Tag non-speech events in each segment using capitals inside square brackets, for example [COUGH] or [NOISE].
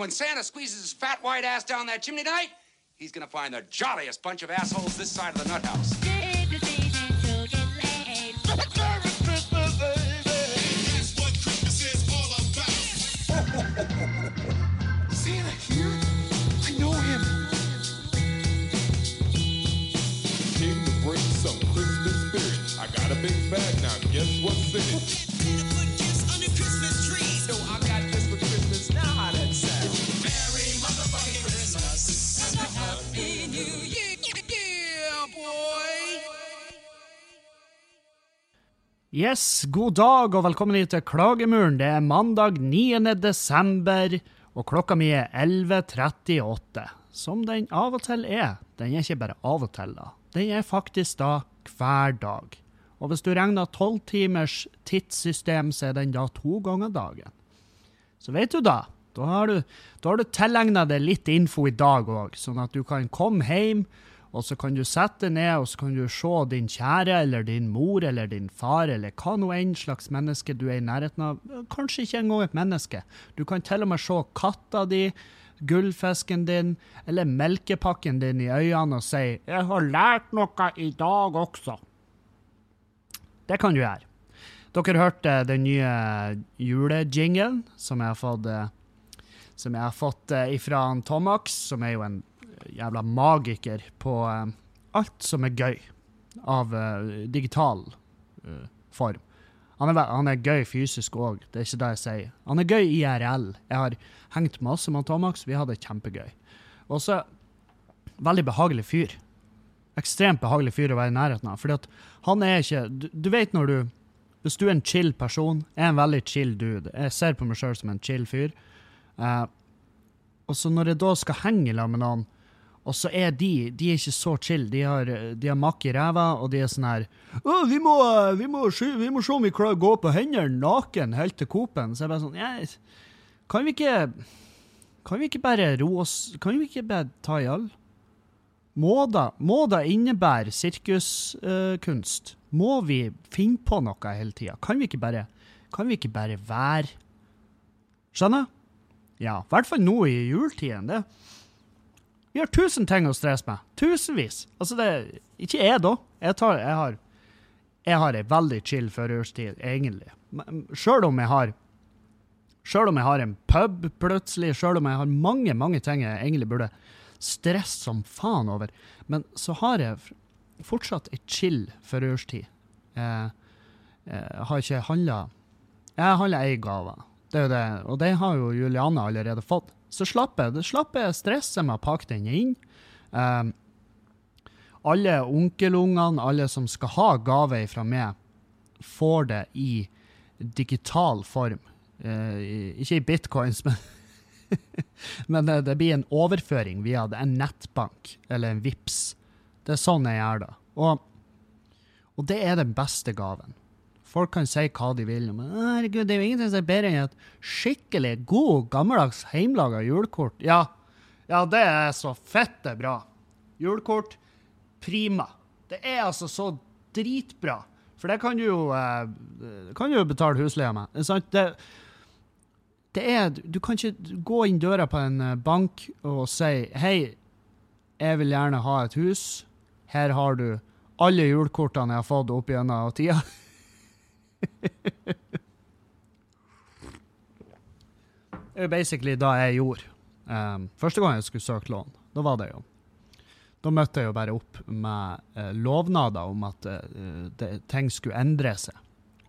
When Santa squeezes his fat white ass down that chimney tonight, he's gonna find the jolliest bunch of assholes this side of the nut house. Santa here? I know him. Came to bring some Christmas spirit. I got a big bag now. Guess what's in it? Yes, god dag og velkommen hit til Klagemuren. Det er mandag 9. desember, og klokka mi er 11.38. Som den av og til er. Den er ikke bare av og til, da. Den er faktisk da hver dag. Og hvis du regner tolv timers tidssystem, så er den da to ganger dagen. Så vet du da, da har du, da du tilegna deg litt info i dag òg, sånn at du kan komme hjem, og så kan du sette deg ned og så kan du se din kjære eller din mor eller din far eller hva nå enn slags menneske du er i nærheten av. Kanskje ikke engang et menneske. Du kan til og med se katta di, gullfisken din eller melkepakken din i øynene og si 'Jeg har lært noe i dag også'. Det kan du gjøre. Dere hørte den nye julejinglen som jeg har fått eh, som jeg har fått eh, ifra Tomax, som er jo en jævla magiker på eh, alt som er gøy av eh, digital eh, form. Han er, han er gøy fysisk òg, det er ikke det jeg sier. Han er gøy IRL. Jeg har hengt masse med Tomax, vi hadde det kjempegøy. Og så veldig behagelig fyr. Ekstremt behagelig fyr å være i nærheten av. Fordi at han er ikke Du, du vet når du Hvis du er en chill person, er en veldig chill dude. Jeg ser på meg sjøl som en chill fyr. Eh, og så når jeg da skal henge sammen med noen, og så er de de er ikke så chill. De har, de har makk i ræva, og de er sånn her vi må, vi, må, vi må se om vi klarer å gå på hendene naken helt til Coop-en. Så jeg bare sånn «Ja, Kan vi ikke Kan vi ikke bare roe oss Kan vi ikke bare ta i all? Må da, innebære sirkuskunst? må vi finne på noe hele tida? Kan vi ikke bare Kan vi ikke bare være Skjønner? Ja, i hvert fall nå i juletiden. Det. Vi har tusen ting å stresse med. Tusenvis. Altså, det Ikke jeg, da. Jeg, tar, jeg har jeg har ei veldig chill førjulstid, egentlig. Sjøl om jeg har Sjøl om jeg har en pub plutselig, sjøl om jeg har mange, mange ting jeg egentlig burde stresse som faen over, men så har jeg fortsatt ei chill førjulstid. Jeg, jeg har ikke handla Jeg handla ei gave. Det er jo det, og det har jo Juliane allerede fått. Så slapper jeg slapp jeg stresset med å pakke den inn. Um, alle onkelungene, alle som skal ha gave fra meg, får det i digital form. Uh, ikke i bitcoins, [LAUGHS] men, men det, det blir en overføring via en nettbank eller en VIPS. Det er sånn jeg gjør det. Og, og det er den beste gaven. Folk kan si hva de vil, men herregud, det er jo ingenting som er bedre enn et skikkelig god, gammeldags, hjemmelaga julekort. Ja, ja, det er så fette bra. Julekort, prima. Det er altså så dritbra. For det kan du jo, eh, kan jo betale husleia med. Det, det er, du kan ikke gå inn døra på en eh, bank og si hei, jeg vil gjerne ha et hus. Her har du alle julekortene jeg har fått opp gjennom tida. Det er basically da jeg gjorde. Um, første gang jeg skulle søke lån, da var det jo Da møtte jeg jo bare opp med uh, lovnader om at uh, det, ting skulle endre seg.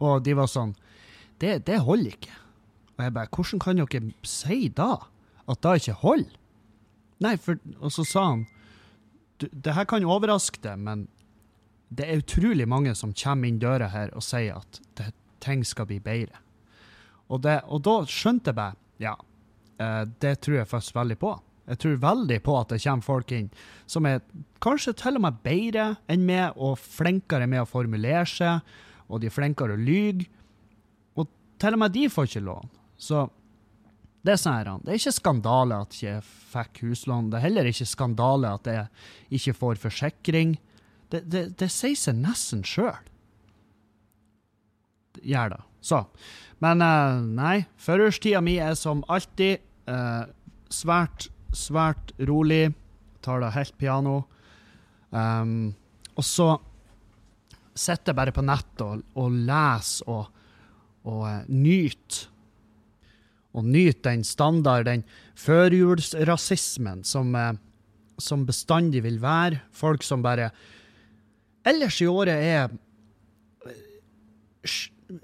Og de var sånn Det, det holder ikke. Og jeg bare Hvordan kan dere si da? At det ikke holder? Nei, for Og så sa han Det her kan overraske deg, men det er utrolig mange som kommer inn døra her og sier at det, ting skal bli bedre. Og, det, og da skjønte jeg bare Ja, eh, det tror jeg faktisk veldig på. Jeg tror veldig på at det kommer folk inn som er kanskje til og med bedre enn meg, og flinkere med å formulere seg, og de er flinkere å lyge. Og til og med de får ikke lån. Så det er sånn det er ikke skandale at jeg ikke fikk huslån. Det er heller ikke skandale at jeg ikke får forsikring. Det, det, det sier seg nesten sjøl. Gjør det. Så. Men uh, nei, førjulstida mi er som alltid uh, Svært, svært rolig. Tar det helt piano. Um, og så sitter jeg bare på nettet og, og leser og, og uh, nyter. Og nyter den standard, den førjulsrasismen som, uh, som bestandig vil være. Folk som bare ellers i året er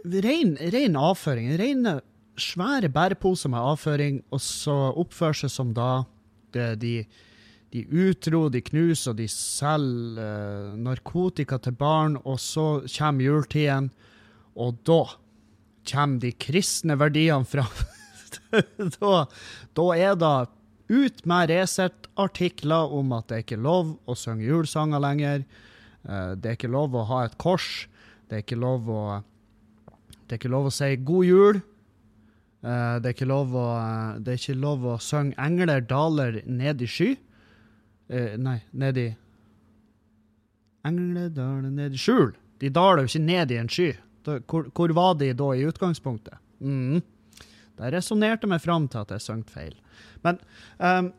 ren, ren avføring. Rene, svære bæreposer med avføring, og så oppfører seg som da de, de utro, de knuser, de selger eh, narkotika til barn, og så kommer juletiden, og da kommer de kristne verdiene fram. [LAUGHS] da, da er det ut med Resett-artikler om at det er ikke lov å synge julesanger lenger. Eh, det er ikke lov å ha et kors. Det er ikke lov å Det er ikke lov å si 'god jul'. Eh, det, er ikke lov å, det er ikke lov å synge 'Engler daler ned i sky'. Eh, nei, ned i Engler daler ned i skjul. De daler jo ikke ned i en sky. Hvor, hvor var de da i utgangspunktet? Mm. Der resonnerte meg fram til at jeg sang feil. Men um,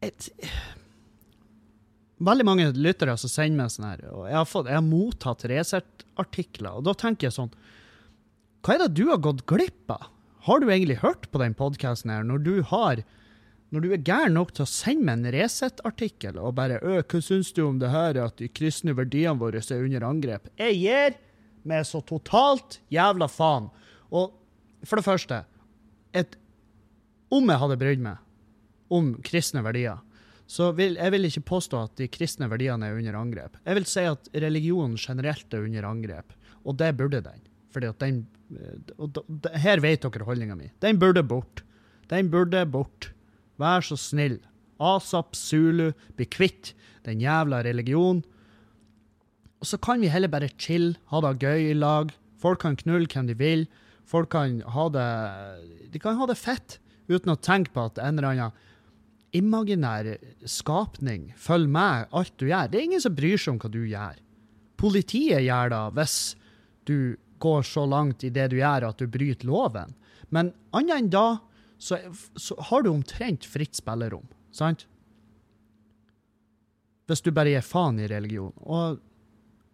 et, veldig mange lyttere som sender meg sånn her, og jeg har, fått, jeg har mottatt Resert-artikler, og da tenker jeg sånn Hva er det du har gått glipp av? Har du egentlig hørt på den podkasten her, når du har når du er gæren nok til å sende meg en Resett-artikkel og bare «Ø, 'Hva syns du om det her, at de kristne verdiene våre er under angrep?' Jeg gir meg så totalt jævla faen. Og for det første et, Om jeg hadde brydd meg om kristne verdier, så vil jeg vil ikke påstå at de kristne verdiene er under angrep. Jeg vil si at religionen generelt er under angrep, og det burde den. Fordi at den og da- Her vet dere holdninga mi. Den burde bort. Den burde bort. Vær så snill. Asap Zulu, bli kvitt den jævla religionen. Og så kan vi heller bare chill, ha det gøy i lag. Folk kan knulle hvem de vil. Folk kan ha det De kan ha det fett uten å tenke på at en eller annen imaginær skapning følger med alt du gjør. Det er ingen som bryr seg om hva du gjør. Politiet gjør det hvis du går så langt i det du gjør at du bryter loven. Men annet enn da, så, så har du omtrent fritt spillerom, sant? Hvis du bare gir faen i religion. Og,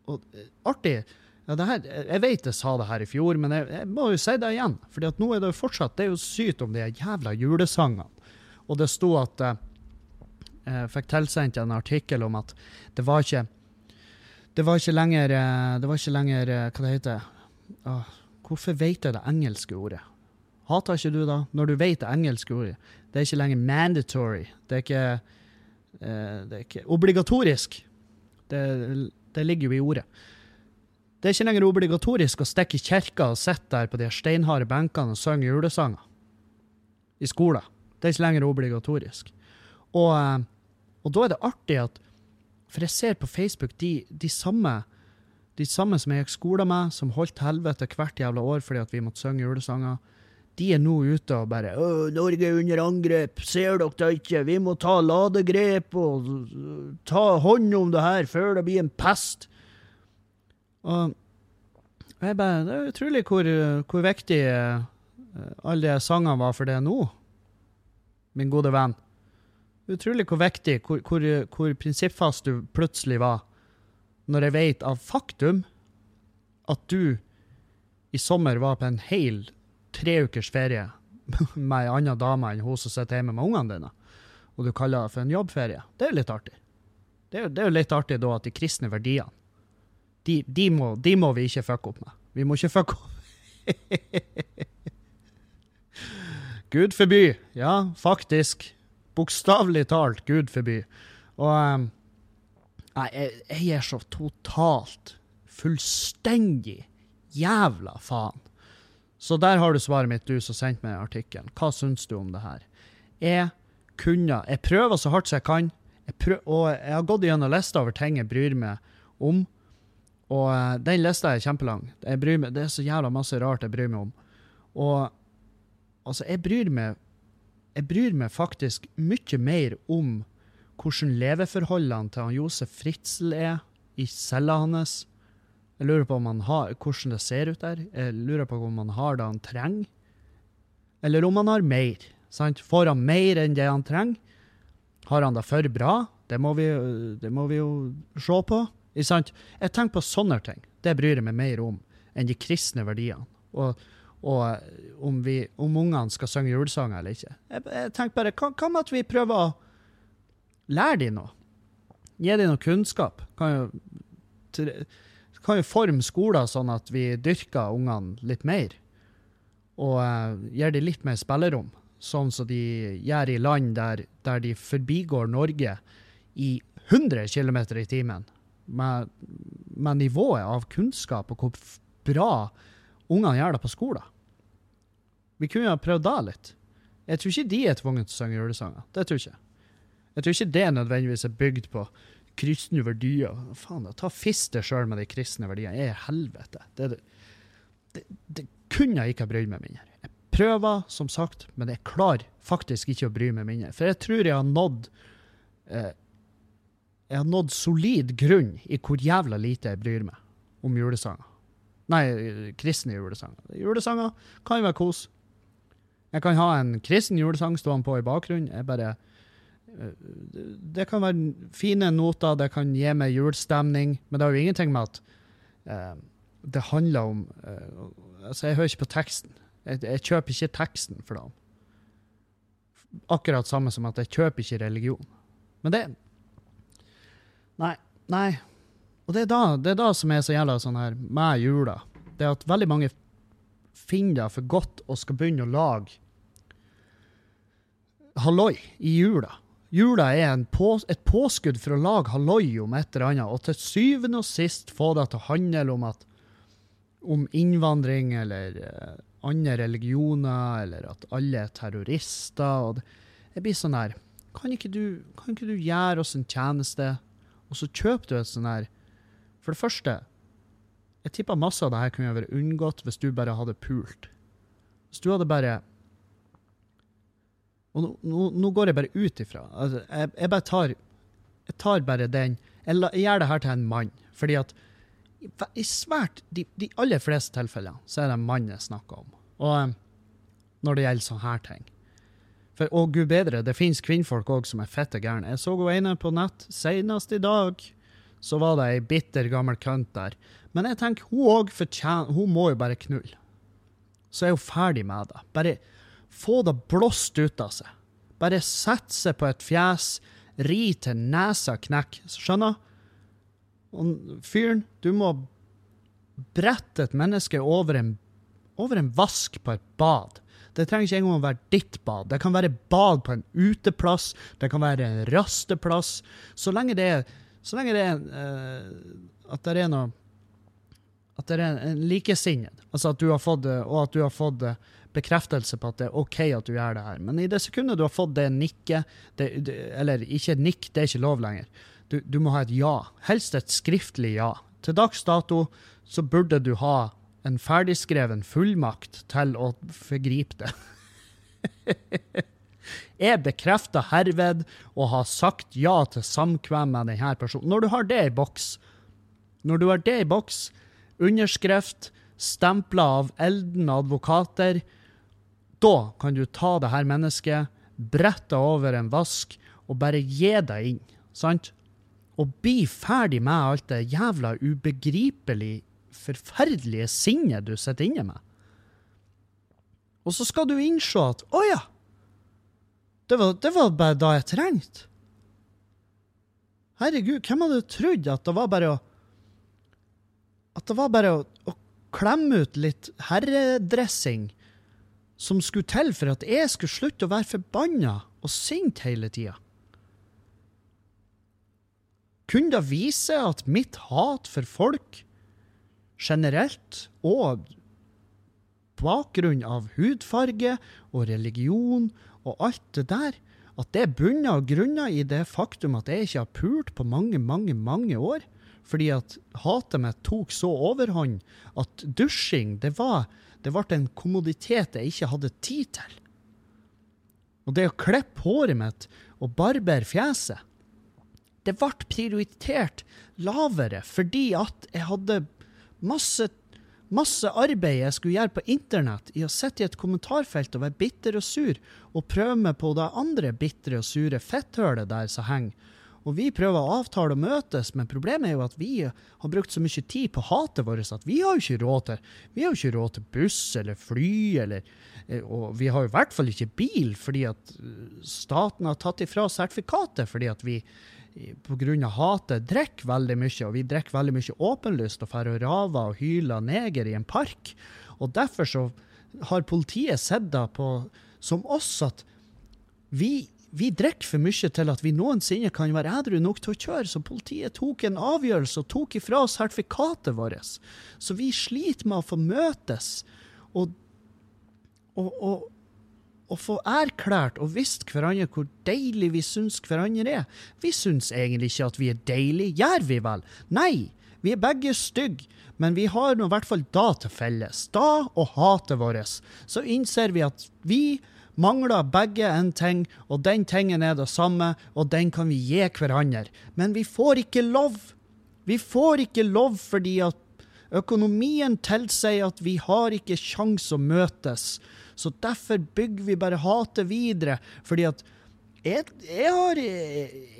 og eh, artig ja, her, Jeg vet jeg sa det her i fjor, men jeg, jeg må jo si det igjen. at nå er det jo fortsatt Det er jo sykt om de jævla julesangene. Og det sto at eh, Jeg fikk tilsendt en artikkel om at det var ikke Det var ikke lenger eh, Det var ikke lenger eh, Hva det heter Åh, Hvorfor vet jeg det engelske ordet? Hater ikke du da? Når du vet det engelske ordet. Det er ikke lenger mandatory. Det er ikke, eh, det er ikke obligatorisk. Det, det ligger jo i ordet. Det er ikke lenger obligatorisk å stikke i kirka og sitte der på de steinharde benkene og synge julesanger i skolen. Det er ikke lenger obligatorisk. Og, eh, og da er det artig at For jeg ser på Facebook de, de samme de samme som jeg gikk skole med, som holdt helvete hvert jævla år fordi at vi måtte synge julesanger, de er nå ute og bare Å, 'Norge er under angrep, ser dere det ikke? Vi må ta ladegrep og ta hånd om det her før det blir en pest'. Og jeg bare, Det er utrolig hvor, hvor viktig uh, alle de sangene var for det nå, min gode venn. Utrolig hvor viktig, hvor, hvor, hvor prinsippfast du plutselig var, når jeg vet av faktum at du i sommer var på en hel tre ukers ferie [LAUGHS] med ei anna dame enn hun som sitter hjemme med ungene dine, og du kaller det for en jobbferie. Det er jo litt artig. Det er, det er jo litt artig da at de kristne verdiene, de, de, må, de må vi ikke fucke opp med. Vi må ikke fucke opp [LAUGHS] Gud forby. Ja, faktisk. Bokstavelig talt, Gud forby. Og um, Nei, jeg, jeg er så totalt, fullstendig jævla faen. Så der har du svaret mitt, du som sendte meg artikkelen. Hva syns du om det her? Jeg kunne Jeg prøver så hardt som jeg kan, jeg prøver, og jeg har gått gjennom lista over ting jeg bryr meg om. Og eh, den lista er kjempelang. Jeg bryr meg, det er så jævla masse rart jeg bryr meg om. Og altså, jeg bryr meg Jeg bryr meg faktisk mye mer om hvordan leveforholdene til han Josef Fritzl er i cella hans. Jeg lurer på om han har, hvordan det ser ut der. Jeg lurer på om han har det han trenger. Eller om han har mer. Sant? Får han mer enn det han trenger? Har han det for bra? Det må vi, det må vi jo se på. Jeg tenker på sånne ting. Det bryr jeg meg mer om enn de kristne verdiene. Og, og eh, om, vi, om ungene skal synge julesanger eller ikke. Jeg, jeg tenker bare, hva, med at vi prøver å lære dem noe? Gi dem noe kunnskap. Kan jo, til- kan jo forme skoler sånn at vi dyrker ungene litt mer. Og uh, gir dem litt mer spillerom, sånn som de gjør i land der, der de forbigår Norge i 100 km i timen. Med, med nivået av kunnskap og hvor bra ungene gjør det på skolen. Vi kunne ha prøvd det litt. Jeg tror ikke de er tvunget til å synge julesanger. Det tror jeg ikke. Jeg tror ikke det nødvendigvis er bygd på kristne verdier. Faen, da, ta fisk deg sjøl med de kristne verdiene. Er helvete. Det, det, det kunne jeg ikke ha brydd meg mindre. Jeg prøver, som sagt, men jeg klarer faktisk ikke å bry meg mindre. For jeg tror jeg har nådd eh, Jeg har nådd solid grunn i hvor jævla lite jeg bryr meg om julesanger. Nei, kristne julesanger. Julesanger kan være kos. Jeg kan ha en kristen julesang stående på i bakgrunnen. Jeg bare eh, Det kan være fine noter, det kan gi meg julestemning, men det har jo ingenting med at uh, det handler om uh, Altså, jeg hører ikke på teksten. Jeg, jeg kjøper ikke teksten for dem. Akkurat samme som at jeg kjøper ikke religion. Men det Nei. Nei. Og det er da, det er da som er så jævla sånn her med jula. Det er at veldig mange finner det for godt og skal begynne å lage halloi i jula. Jula er på, et påskudd for å lage halloi om et eller annet, og til syvende og sist få det til å handle om at om innvandring eller uh, andre religioner, eller at alle er terrorister. Og det, jeg blir sånn her kan ikke, du, kan ikke du gjøre oss en tjeneste, og så kjøper du et sånn her For det første, jeg tipper masse av det her kunne vært unngått hvis du bare hadde pult. Hvis du hadde bare Og nå, nå, nå går jeg bare ut ifra. Altså, jeg, jeg bare tar Jeg tar bare den Jeg, jeg gjør det her til en mann, fordi at i, svært De, de aller fleste tilfellene så er det mann jeg snakker om. Og eh, når det gjelder sånne her ting. For å gud bedre, det finnes kvinnfolk òg som er fette gærne. Jeg så hun ene på nett senest i dag. Så var det ei bitter gammel kønt der. Men jeg tenker, hun òg fortjener Hun må jo bare knulle. Så er hun ferdig med det. Bare få det blåst ut av seg. Bare sette seg på et fjes, ri til nesa knekker. Skjønner? Og fyren, du må brette et menneske over en, over en vask på et bad. Det trenger ikke engang å være ditt bad. Det kan være bad på en uteplass, det kan være en rasteplass. Så lenge det er, så lenge det er uh, at det er noe At det er en, likesinnet. Altså at du har fått, og at du har fått bekreftelse på at det er OK at du gjør det her. Men i det sekundet du har fått det nikket, det, det, eller ikke et nikk, det er ikke lov lenger. Du, du må ha et ja. Helst et skriftlig ja. Til dags dato så burde du ha en ferdigskreven fullmakt til å forgripe det. [LAUGHS] Jeg bekrefter herved å ha sagt ja til samkvem med denne personen. Når du har det i boks, når du har det i boks, underskrift, stempla av eldende advokater, da kan du ta det her mennesket, brette over en vask og bare gi deg inn, sant? Og bli ferdig med alt det jævla ubegripelig, forferdelige sinnet du sitter inne med. Og så skal du innse at å ja, det var, det var bare da jeg trengte. Herregud, hvem hadde trodd at det var bare å At det var bare å, å klemme ut litt herredressing som skulle til for at jeg skulle slutte å være forbanna og sint hele tida. Kunne det vise at mitt hat for folk generelt, og bakgrunn av hudfarge og religion og alt det der, at det bunner og grunner i det faktum at jeg ikke har pult på mange, mange, mange år, fordi at hatet mitt tok så overhånd at dusjing, det var det ble en kommoditet jeg ikke hadde tid til. Og det å klippe håret mitt og barbere fjeset, det ble prioritert lavere fordi at jeg hadde masse, masse arbeid jeg skulle gjøre på internett i å sitte i et kommentarfelt og være bitter og sur, og prøve meg på det andre bitre og sure fetthølet der som henger. Og vi prøver å avtale å møtes, men problemet er jo at vi har brukt så mye tid på hatet vårt at vi har jo ikke råd til Vi har jo ikke råd til buss eller fly, eller eh, Og vi har jo i hvert fall ikke bil, fordi at eh, staten har tatt ifra sertifikatet fordi at vi pga. hatet drikker veldig mye, og vi drikker veldig mye åpenlyst og drar og raver og hyler neger i en park. Og derfor så har politiet sett det på som oss at vi, vi drikker for mye til at vi noensinne kan være edru nok til å kjøre, så politiet tok en avgjørelse og tok ifra oss sertifikatet vårt. Så vi sliter med å få møtes. Og, og, og, og få erklært og visst hverandre hvor deilig vi syns hverandre er. Vi syns egentlig ikke at vi er deilige, gjør vi vel? Nei, vi er begge stygge, men vi har nå i hvert fall da til felles. Da og hatet vårt. Så innser vi at vi mangler begge en ting, og den tingen er det samme, og den kan vi gi hverandre. Men vi får ikke lov. Vi får ikke lov fordi at økonomien tilsier at vi har ikke sjans å møtes. Så derfor bygger vi bare hatet videre. Fordi at jeg, jeg, har,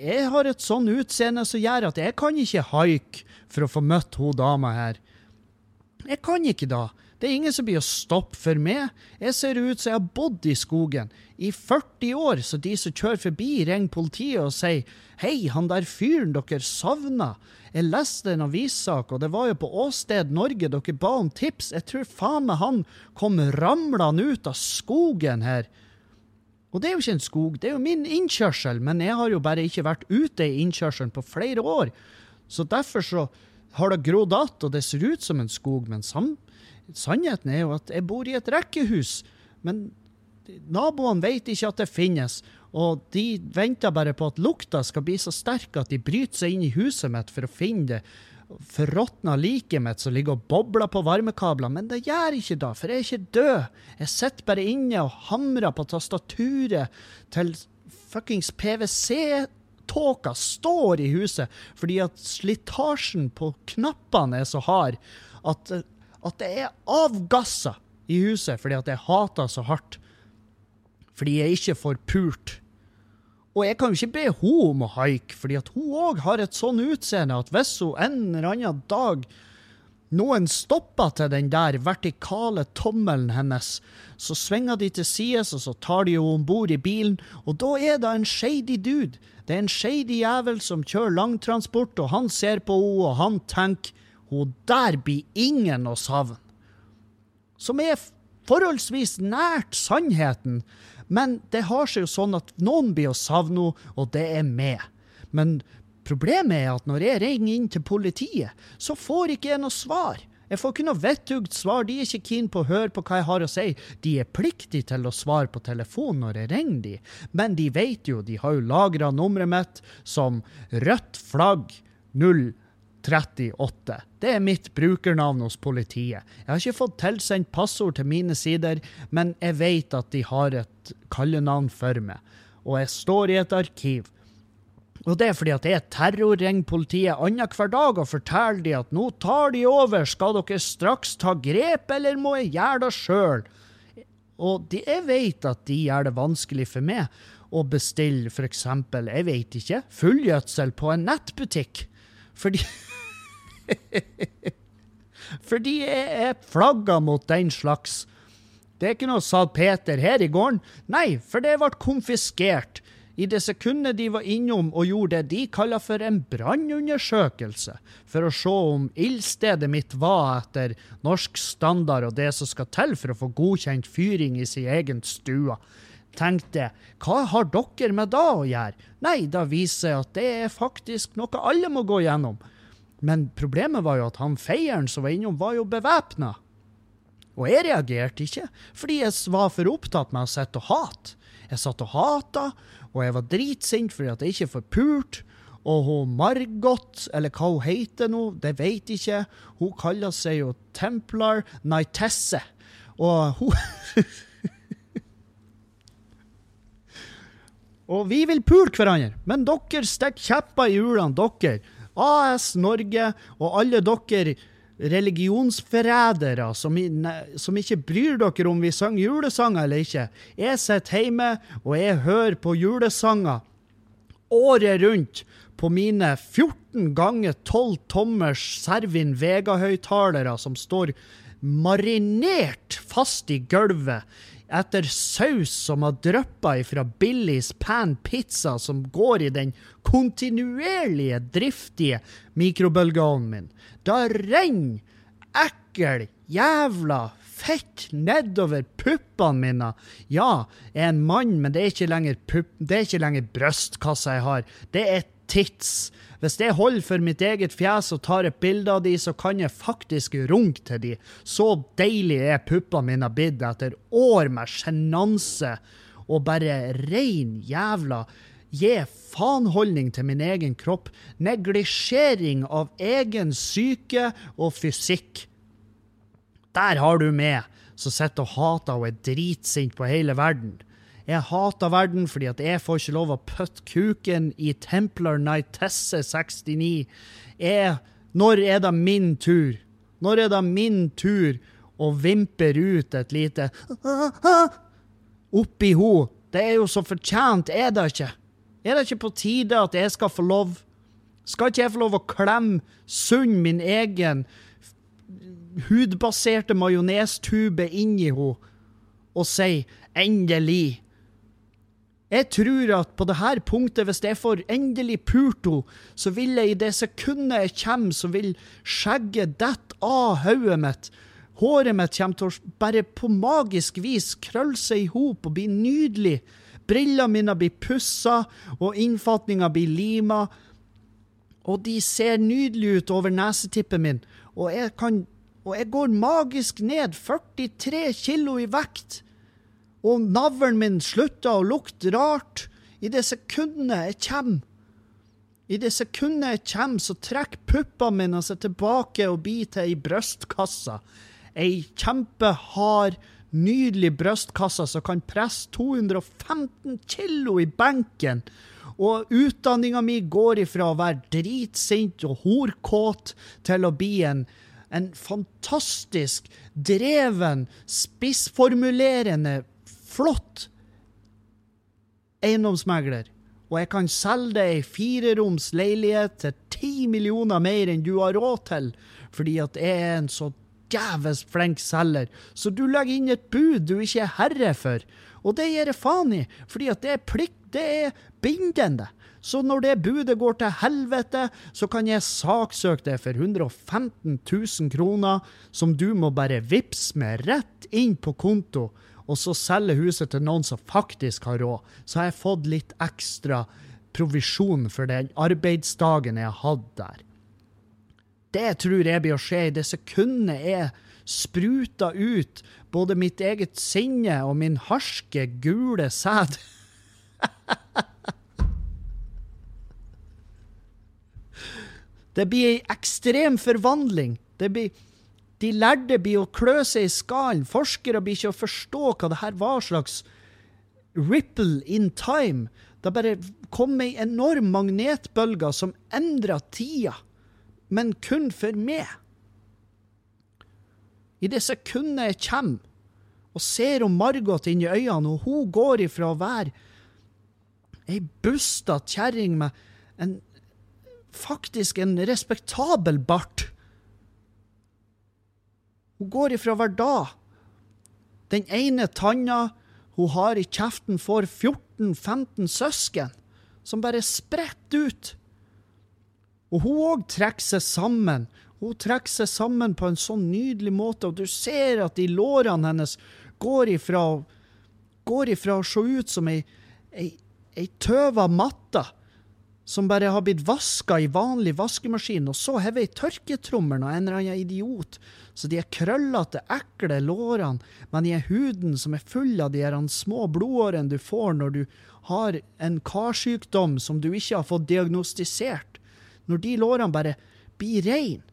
jeg har et sånn utseende som gjør at jeg kan ikke haike for å få møtt hun dama her. Jeg kan ikke da. Det er ingen som blir å stoppe for meg. Jeg ser ut som jeg har bodd i skogen i 40 år, så de som kjører forbi, ringer politiet og sier Hei, han der fyren dere savna. Jeg leste en avissak, og det var jo på Åsted Norge dere ba om tips. Jeg tror faen meg han kom ramlende ut av skogen her. Og det er jo ikke en skog, det er jo min innkjørsel, men jeg har jo bare ikke vært ute i innkjørselen på flere år. Så derfor så har det grodd att, og det ser ut som en skog, men sam sannheten er jo at jeg bor i et rekkehus. Men naboene vet ikke at det finnes, og de venter bare på at lukta skal bli så sterk at de bryter seg inn i huset mitt for å finne det forråtna liket mitt som ligger og bobler på varmekabler, men det gjør ikke det, for jeg er ikke død. Jeg sitter bare inne og hamrer på tastaturet til fuckings PwC-tåka står i huset, fordi at slitasjen på knappene er så hard at, at det er avgasser i huset fordi at jeg hater så hardt. Fordi jeg ikke får pult. Og jeg kan jo ikke be hun om å haike, fordi at hun òg har et sånn utseende at hvis hun en eller annen dag noen stopper til den der vertikale tommelen hennes, så svinger de til sides, og så tar de henne om bord i bilen, og da er det en shady dude. Det er en shady jævel som kjører langtransport, og han ser på henne, og han tenker hun der blir ingen å savne. Som er forholdsvis nært sannheten, men det har seg jo sånn at noen blir å savne henne, og det er meg. Men problemet er at når jeg ringer inn til politiet, så får ikke jeg noe svar. Jeg får ikke noe vettugt svar, de er ikke keen på å høre på hva jeg har å si. De er pliktige til å svare på telefon når jeg ringer de, men de vet jo, de har jo lagra nummeret mitt som rødt flagg 038. Det er mitt brukernavn hos politiet. Jeg har ikke fått tilsendt passord til mine sider, men jeg vet at de har et kallenavn for meg. Og jeg står i et arkiv. Og det er fordi at jeg terrorringer politiet annenhver dag og forteller de at nå tar de over, skal dere straks ta grep, eller må jeg gjøre det sjøl? Og de, jeg vet at de gjør det vanskelig for meg å bestille f.eks., jeg vet ikke, fullgjødsel på en nettbutikk. Fordi [LAUGHS] Fordi jeg er flagga mot den slags. Det er ikke noe sa Peter her i gården. Nei, for det ble konfiskert. I det sekundet de var innom og gjorde det de kaller for en brannundersøkelse, for å se om ildstedet mitt var etter norsk standard og det som skal til for å få godkjent fyring i sin egen stue, tenkte hva har dere med da å gjøre? Nei, da viser jeg at det er faktisk noe alle må gå gjennom. Men problemet var jo at han feieren som var innom, var jo bevæpna. Og jeg reagerte ikke, fordi jeg var for opptatt med å sitte og hate. Jeg satt og hata, og jeg var dritsint fordi at jeg ikke får pult. Og hun Margot, eller hva hun heter nå, det jeg ikke. Hun kaller seg jo Templar Nightesse. Og hun [LAUGHS] Og vi vil pule hverandre, men dere stikker kjepper i hjulene, dere. AS Norge og alle dere religionsforrædere som, som ikke bryr dere om vi synger julesanger eller ikke. Jeg sitter hjemme, og jeg hører på julesanger året rundt på mine 14 ganger 12 tommers Servin Vega-høyttalere som står marinert fast i gulvet etter saus som har dryppa ifra Billys Pan Pizza som går i den kontinuerlige, driftige mikrobølgeovnen min. Da renner ekkel, jævla fett nedover puppene mine. Ja, jeg er en mann, men det er ikke lenger, pupp, det er ikke lenger brystkassa jeg har. Det er tits. Hvis jeg holder for mitt eget fjes og tar et bilde av de, så kan jeg faktisk runke til de. Så deilig er puppene mine blitt etter år med sjenanse og bare rein jævla gi faenholdning til min egen kropp, neglisjering av egen syke og fysikk. Der har du meg, som sitter og hater og er dritsint på hele verden. Jeg hater verden fordi at jeg får ikke lov å putte kuken i Templar Nightesse 69. Jeg, når er det min tur? Når er det min tur å vimper ut et lite oppi ho? Det er jo så fortjent, er det ikke? Er det ikke på tide at jeg skal få lov? Skal ikke jeg få lov å klemme sunn min egen hudbaserte majonestube inni henne og si 'endelig'? Jeg tror at på det her punktet, hvis jeg får endelig pult henne, så vil jeg i det sekundet jeg kommer, så vil skjegget dette av hodet mitt. Håret mitt kommer til å bare på magisk vis krølle seg i hop og bli nydelig. Brillene mine blir pussa, og innfatninga blir lima. Og de ser nydelige ut over nesetippen min. Og jeg kan Og jeg går magisk ned 43 kilo i vekt. Og navlen min slutter å lukte rart. I det sekundet jeg kommer. I det sekundet jeg kommer, så trekker puppene mine seg tilbake og til ei brystkassa. Ei kjempehard, nydelig brystkasse som kan presse 215 kilo i benken. Og utdanninga mi går ifra å være dritsint og horkåt til å bli en, en fantastisk dreven, spissformulerende, flott eiendomsmegler. Og jeg kan selge deg ei fireroms leilighet til ti millioner mer enn du har råd til, fordi at jeg er en så djevelsk flink selger. Så du legger inn et bud du ikke er herre for. Og det gir jeg faen i, fordi at det er plikt, det er bindende. Så når det budet går til helvete, så kan jeg saksøke deg for 115 000 kroner, som du må bare vippse med rett inn på konto, og så selger huset til noen som faktisk har råd. Så har jeg fått litt ekstra provisjon for den arbeidsdagen jeg har hatt der. Det tror jeg blir å skje i det sekundet jeg spruter ut både mitt eget sinne og min harske, gule sæd. [LAUGHS] Det blir ei ekstrem forvandling. Det blir, de lærde blir å klø seg i skallen. Forskere blir ikke å forstå hva det her var slags ripple in time. Det bare kom ei enorm magnetbølge som endra tida, men kun for meg. I det sekundet jeg kommer og ser om Margot inn i øynene, og hun går ifra å være ei bustete kjerring med en faktisk en respektabel bart. Hun går ifra hver dag. Den ene tanna hun har i kjeften, får 14-15 søsken som bare spretter ut. Og hun òg trekker seg sammen. Hun trekker seg sammen på en sånn nydelig måte, og du ser at de lårene hennes går ifra, går ifra å se ut som ei, ei, ei tøva matte som bare har blitt vaska i vanlig vaskemaskin, og så hever ei tørketrommel av en eller annen idiot. Så de er krøllete, ekle lårene, men de er huden som er full av de her små blodårene du får når du har en karsykdom som du ikke har fått diagnostisert. Når de lårene bare blir rein.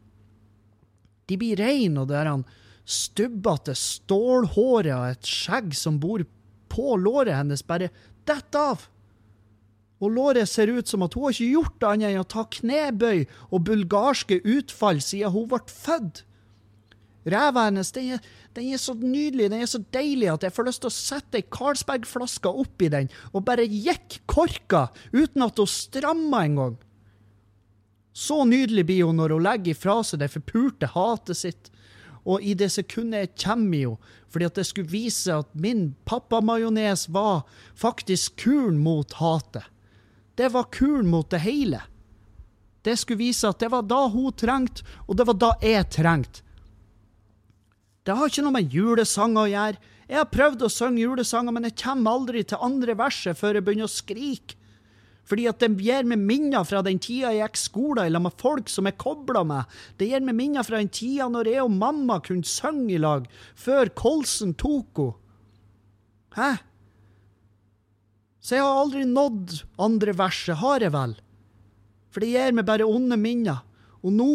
De blir rein, og det er han stubbete stålhåret og et skjegg som bor på låret hennes, bare detter av. Og låret ser ut som at hun har ikke gjort annet enn å ta knebøy og bulgarske utfall siden hun ble født. Ræva hennes den er, den er så nydelig, den er så deilig at jeg får lyst til å sette ei Carlsberg-flaske oppi den og bare jekke korka uten at hun strammer engang. Så nydelig blir hun når hun legger ifra seg det forpurte hatet sitt. Og i det sekundet jeg kommer henne, fordi at det skulle vise at min pappamajones var faktisk kuren mot hatet. Det var kuren mot det hele. Det skulle vise at det var da hun trengte, og det var da jeg trengte. Det har ikke noe med julesanger å gjøre. Jeg har prøvd å synge julesanger, men jeg kommer aldri til andre verset før jeg begynner å skrike. Fordi at det gir meg minner fra den tida jeg gikk skole lag med folk som jeg kobla med. Det gir meg minner fra den tida når jeg og mamma kunne synge i lag, før kolsen tok henne. Hæ? Så jeg har aldri nådd andre verset, har jeg vel? For det gir meg bare onde minner. Og nå,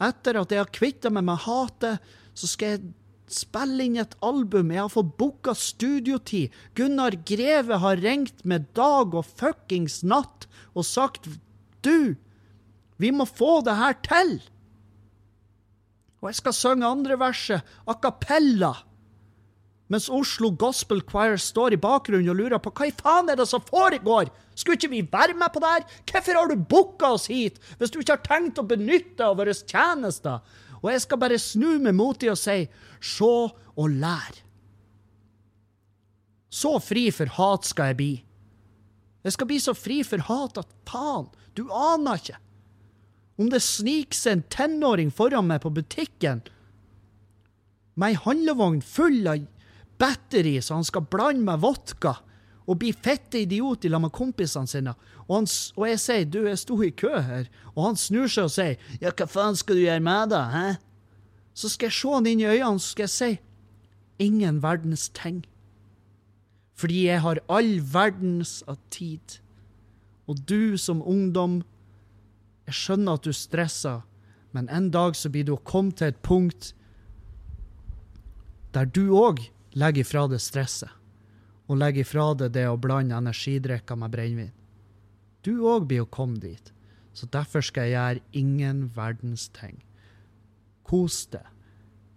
etter at jeg har kvitta meg med hatet, så skal jeg spille inn et album. Jeg har fått booka studiotid. Gunnar Greve har ringt med dag og fuckings natt og sagt Du, vi må få det her til! Og jeg skal synge andre verset a cappella. Mens Oslo Gospel Choir står i bakgrunnen og lurer på hva i faen er det som foregår? Skulle ikke vi være med på det her? Hvorfor har du booka oss hit hvis du ikke har tenkt å benytte av våre tjenester? Og jeg skal bare snu meg mot dem og si se og lær. Så fri for hat skal jeg bli. Jeg skal bli så fri for hat at faen, du aner ikke. Om det sniker seg en tenåring foran meg på butikken med ei handlevogn full av batteri så han skal blande med vodka, og bli fette idiot i med kompisene sine, og, han, og jeg sier 'du, jeg sto i kø her', og han snur seg og sier 'ja, hva faen skal du gjøre med det', hæ? Så skal jeg se han inn i øynene, så skal jeg si 'ingen verdens ting'. Fordi jeg har all verdens av tid. Og du som ungdom, jeg skjønner at du stresser, men en dag så blir du å komme til et punkt der du òg legger ifra deg stresset, og legg ifra deg det å blande energidrikker med brennevin. Du òg blir å komme dit. Så derfor skal jeg gjøre ingen verdens ting. Kos deg.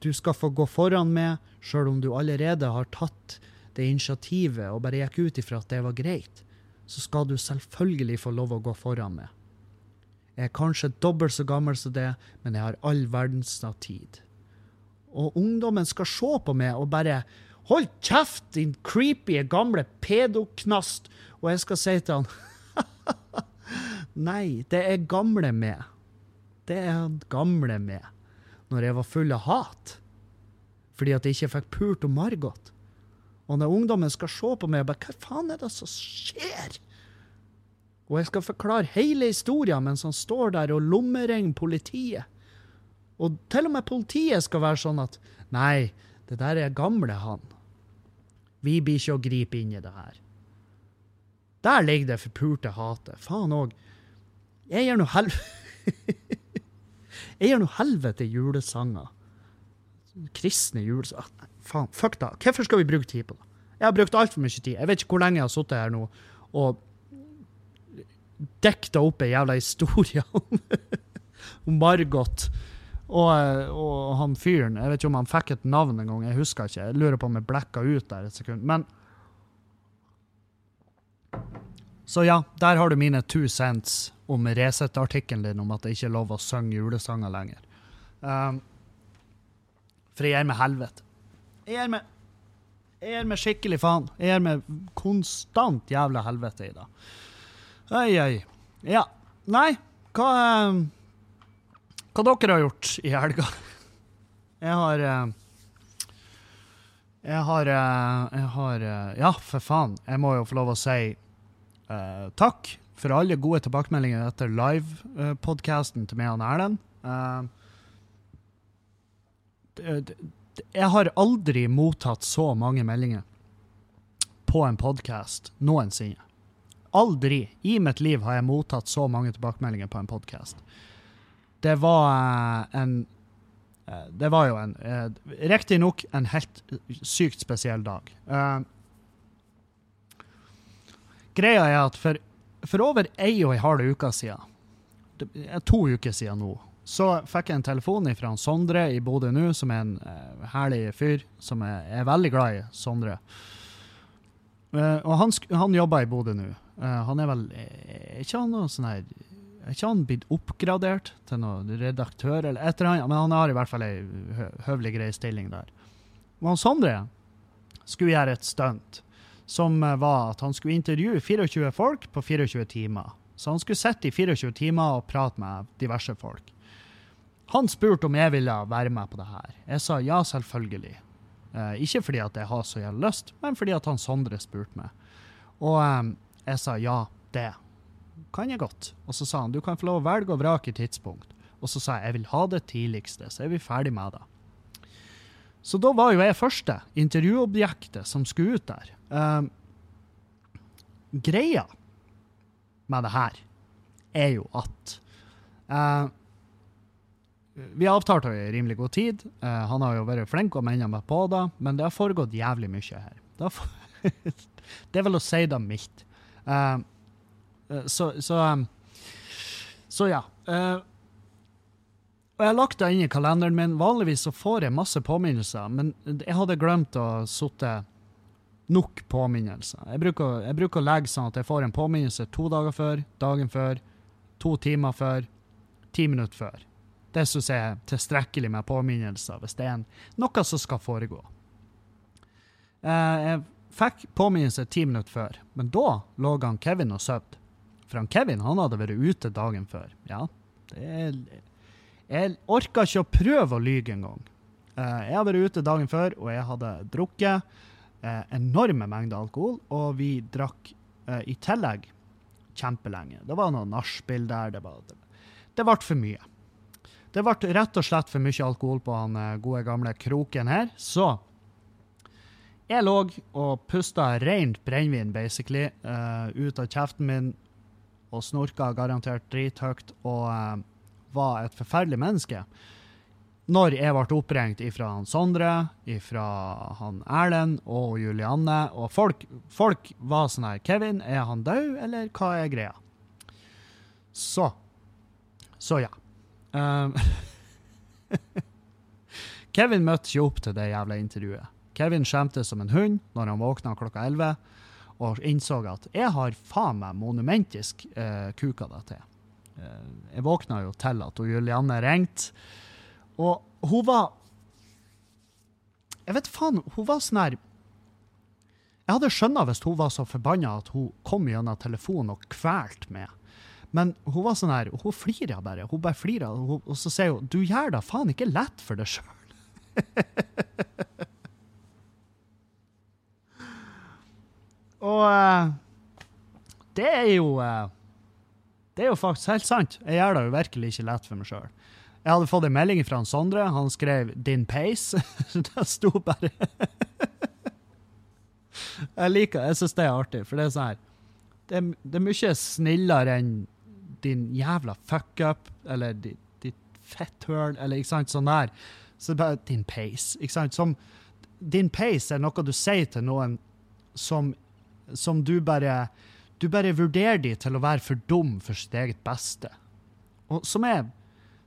Du skal få gå foran meg, sjøl om du allerede har tatt det initiativet og bare gikk ut ifra at det var greit. Så skal du selvfølgelig få lov å gå foran meg. Jeg er kanskje dobbelt så gammel som det, men jeg har all verdens tid. Og ungdommen skal se på meg og bare Hold kjeft, din creepy gamle pedoknast! Og jeg skal si til han [LAUGHS] Nei, det er gamle meg. Det er han gamle meg. Når jeg var full av hat. Fordi at jeg ikke fikk pult om Margot. Og når ungdommen skal se på meg og bare Hva faen er det som skjer? Og jeg skal forklare hele historien mens han står der og lommeringer politiet. Og til og med politiet skal være sånn at Nei, det der er gamle han. Vi blir ikke å gripe inn i det her. Der ligger det forpulte hatet. Faen òg. Jeg gir nå hel... [LAUGHS] Jeg gir nå helvete julesanger. Kristne julesanger. Nei, Faen, fuck da. Hvorfor skal vi bruke tid på det? Jeg har brukt altfor mye tid. Jeg vet ikke hvor lenge jeg har sittet her nå og dekta opp ei jævla historie [LAUGHS] om Margot. Og, eh, og han fyren, jeg vet ikke om han fikk et navn en gang, jeg husker ikke. Jeg lurer på om jeg blekka ut der et sekund. Men Så ja, der har du mine two cents om Resett-artikkelen din om at det ikke er lov å synge julesanger lenger. Um, for jeg gir meg helvete. Jeg gir meg Jeg gir meg skikkelig faen. Jeg gir meg konstant jævla helvete i det. Oi, oi. Ja. Nei, hva eh, Hva dere har gjort i helga? Jeg har eh, Jeg har eh, Jeg har eh, Ja, for faen. Jeg må jo få lov å si uh, takk for alle gode tilbakemeldinger etter live-podkasten til meg og Erlend. Det- jeg har aldri mottatt så mange meldinger på en podkast noensinne. Aldri i mitt liv har jeg mottatt så mange tilbakemeldinger på en podkast. Det var eh, en eh, Det var jo en uh, Riktignok en helt sykt spesiell dag. Eh, greia er at for, for over ei og ei halv uke siden, to uker siden nå, så fikk jeg en telefon fra Sondre i Bodø nå, som er en eh, herlig fyr, som er, er veldig glad i Sondre. Eh, og han, han jobber i Bodø nå. Eh, han er vel Er ikke han noe sånn her Er ikke han blitt oppgradert til noen redaktør eller et eller annet? Men han har i hvert fall ei hø høvelig grei stilling der. Og han Sondre skulle gjøre et stunt som eh, var at han skulle intervjue 24 folk på 24 timer. Så han skulle sitte i 24 timer og prate med diverse folk. Han spurte om jeg ville være med på det her. Jeg sa ja, selvfølgelig. Eh, ikke fordi at jeg har så jævlig lyst, men fordi at han Sondre spurte meg. Og eh, jeg sa ja, det kan jeg godt. Og så sa han du kan få lov å velge og vrake tidspunkt. Og så sa jeg jeg vil ha det tidligste, så er vi ferdig med det. Så da var jo jeg første intervjuobjektet som skulle ut der. Um, greia med det her er jo at uh, vi avtalte jo i rimelig god tid. Uh, han har jo vært flink og minnet meg på det, men det har foregått jævlig mye her. Det, for... [LAUGHS] det er vel å si det mildt. Uh, så, så, eh, så ja. Eh, og jeg har lagt det inn i kalenderen min. Vanligvis så får jeg masse påminnelser, men jeg hadde glemt å sitte nok påminnelser. Jeg bruker, jeg bruker å legge sånn at jeg får en påminnelse to dager før, dagen før, to timer før, ti minutter før. Det syns jeg er tilstrekkelig med påminnelser hvis det er noe som skal foregå. Eh, jeg fikk påminnelse ti minutter før, men da lå han Kevin og sov. For han Kevin han hadde vært ute dagen før. Ja, det er, jeg orka ikke å prøve å lyge engang. Uh, jeg hadde vært ute dagen før, og jeg hadde drukket uh, enorme mengder alkohol, og vi drakk uh, i tillegg kjempelenge. Det var noe nachspiel der. Det, var, det, ble for mye. Det ble rett og slett for mye alkohol på eh, gode gamle kroken her, så jeg lå og pusta rent brennevin, basically, uh, ut av kjeften min og snorka garantert drithøyt og uh, var et forferdelig menneske. Når jeg ble oppringt ifra han Sondre, ifra han Erlend og Julianne, og folk, folk var sånn her Kevin, er han død, eller hva er greia? Så Så ja. Um, [LAUGHS] Kevin møtte ikke opp til det jævla intervjuet. Kevin skjemte som en hund når han våkna klokka 11 og innså at jeg har faen meg monumentisk eh, kuka det til. Eh, jeg våkna jo til at Julianne ringte, og hun var Jeg vet faen, hun var sånn her Jeg hadde skjønna hvis hun var så forbanna at hun kom gjennom telefonen og kvelte meg. Men hun var sånn her, hun flira bare. Hun bare flira, og, så sier hun du gjør det faen ikke lett for deg sjøl. [LAUGHS] og uh, det er jo uh, Det er jo faktisk helt sant. Jeg gjør det jo virkelig ikke lett for meg sjøl. Jeg hadde fått en melding fra han Sondre. Han skrev 'din pace'. [LAUGHS] det sto bare Jeg liker Jeg syns det er artig, for det er sånn her det det er mye snillere enn din jævla fuck-up, eller ditt, ditt fetthøl, eller ikke sant, sånn der. Så det er bare din pace, ikke sant. Som, din pace er noe du sier til noen som, som du bare Du bare vurderer de til å være for dum for sitt eget beste. Og som er,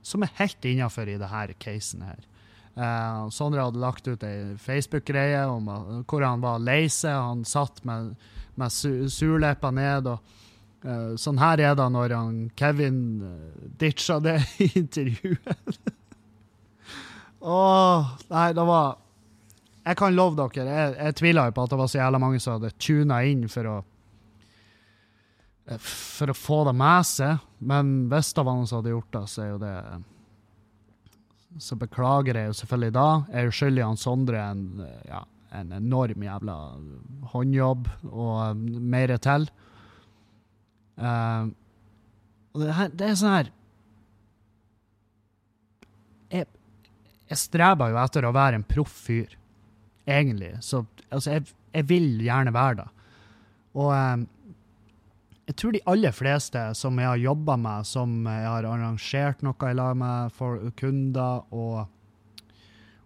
som er helt innafor i denne casen her. Uh, Sondre hadde lagt ut ei Facebook-greie om at- hvor han var lei seg. Han satt med, med su surleppa ned. og uh, Sånn her er det når han Kevin ditcha det i [LAUGHS] intervjuet. Åh, nei, det var Jeg kan love dere, jeg, jeg tviler jo på at det var så jævla mange som hadde tuna inn for å eh, for å få det med seg, men hvis det var noen som hadde gjort det, så er jo det så beklager jeg jo selvfølgelig da. Jeg er jo skyldig han Sondre en, ja, en enorm jævla håndjobb og um, mer til. Uh, det, her, det er sånn her jeg, jeg streber jo etter å være en proff fyr, egentlig. Så altså, jeg, jeg vil gjerne være det. Og um, jeg tror de aller fleste som jeg har jobba med, som jeg har arrangert noe i lag med for kunder og,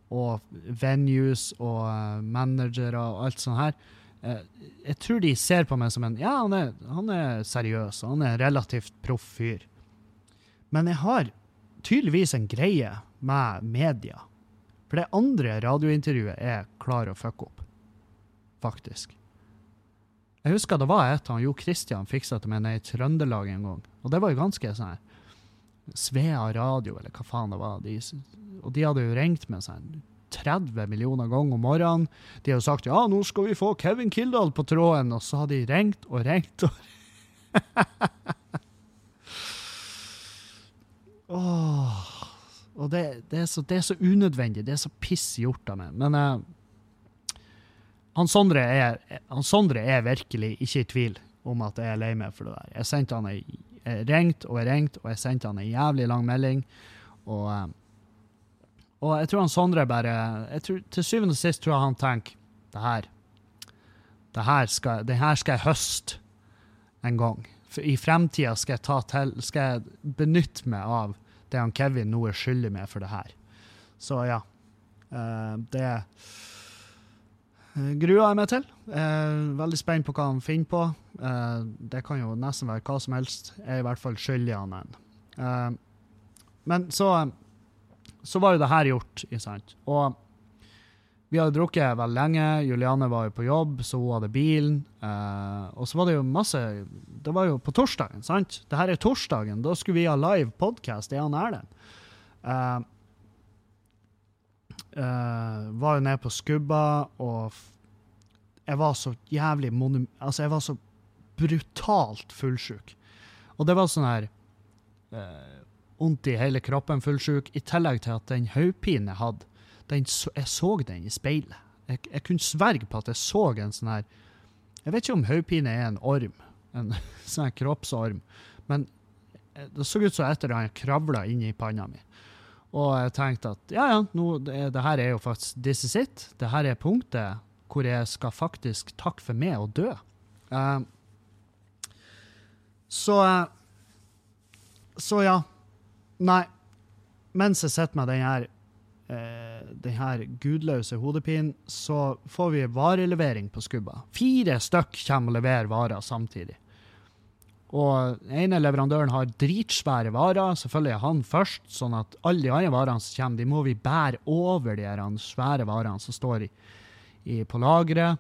og venues og eh, managere og alt sånt her, eh, jeg tror de ser på meg som en Ja, han er, han er seriøs, og han er en relativt proff fyr. Men jeg har tydeligvis en greie med media. For det andre radiointervjuet er klar å fucke opp. Faktisk. Jeg husker det var et han Jo Christian fiksa til meg nede i Trøndelag en gang. Og det var jo ganske sånn her Svea radio, eller hva faen det var. De, og de hadde jo ringt meg sånn 30 millioner ganger om morgenen. De hadde sagt ja, nå skal vi få Kevin Kildahl på tråden, og så hadde de ringt og ringt og [LAUGHS] Åh. Og det, det, er så, det er så unødvendig. Det er så piss gjort av meg. Men uh, han, Sondre er, han Sondre er virkelig ikke i tvil om at jeg er lei meg for det der. Jeg sendte han ei, ringt og jeg ringte, og jeg sendte han ei jævlig lang melding. Og, uh, og jeg tror han Sondre bare tror, Til syvende og sist tror jeg han tenker det her det her skal, det her skal jeg høste en gang. For I fremtida skal skal jeg benytte meg av det han Kevin nå er skyldig med for det her. Så ja. eh, det gruer jeg meg til. Eh, veldig spent på hva han finner på. Eh, det kan jo nesten være hva som helst. Jeg er i hvert fall skyldig han en. Men så, så var jo det her gjort, ikke sant. Og vi hadde drukket veldig lenge. Juliane var jo på jobb, så hun hadde bilen. Eh, og så var det jo masse Det var jo på torsdagen, sant? Det her er torsdagen. Da skulle vi ha live podcast, jeg og Erlend. Eh, eh, var jo nede på Skubba, og jeg var så jævlig monum... Altså, jeg var så brutalt fullsjuk. Og det var sånn her eh, Vondt i hele kroppen, fullsjuk, i tillegg til at den hodepinen jeg hadde den, jeg så den i speilet. Jeg, jeg kunne sverge på at jeg så en sånn her Jeg vet ikke om hodepine er en orm, en [LAUGHS] sånn her kroppsorm, men eh, det så ut som et eller annet kravla inn i panna mi. Og jeg tenkte at ja, ja, nå, det, det her er jo faktisk This is it. Det her er punktet hvor jeg skal faktisk takke for meg og dø. Uh, så eh, Så ja. Nei. Mens jeg sitter med den her eh, denne gudløse hodepinen, så får vi varelevering på skubba. Fire stykk kommer og leverer varer samtidig. Og den ene leverandøren har dritsvære varer. Selvfølgelig er han først, sånn at alle de andre varene som kommer, de må vi bære over de svære varene som står i, i, på lageret.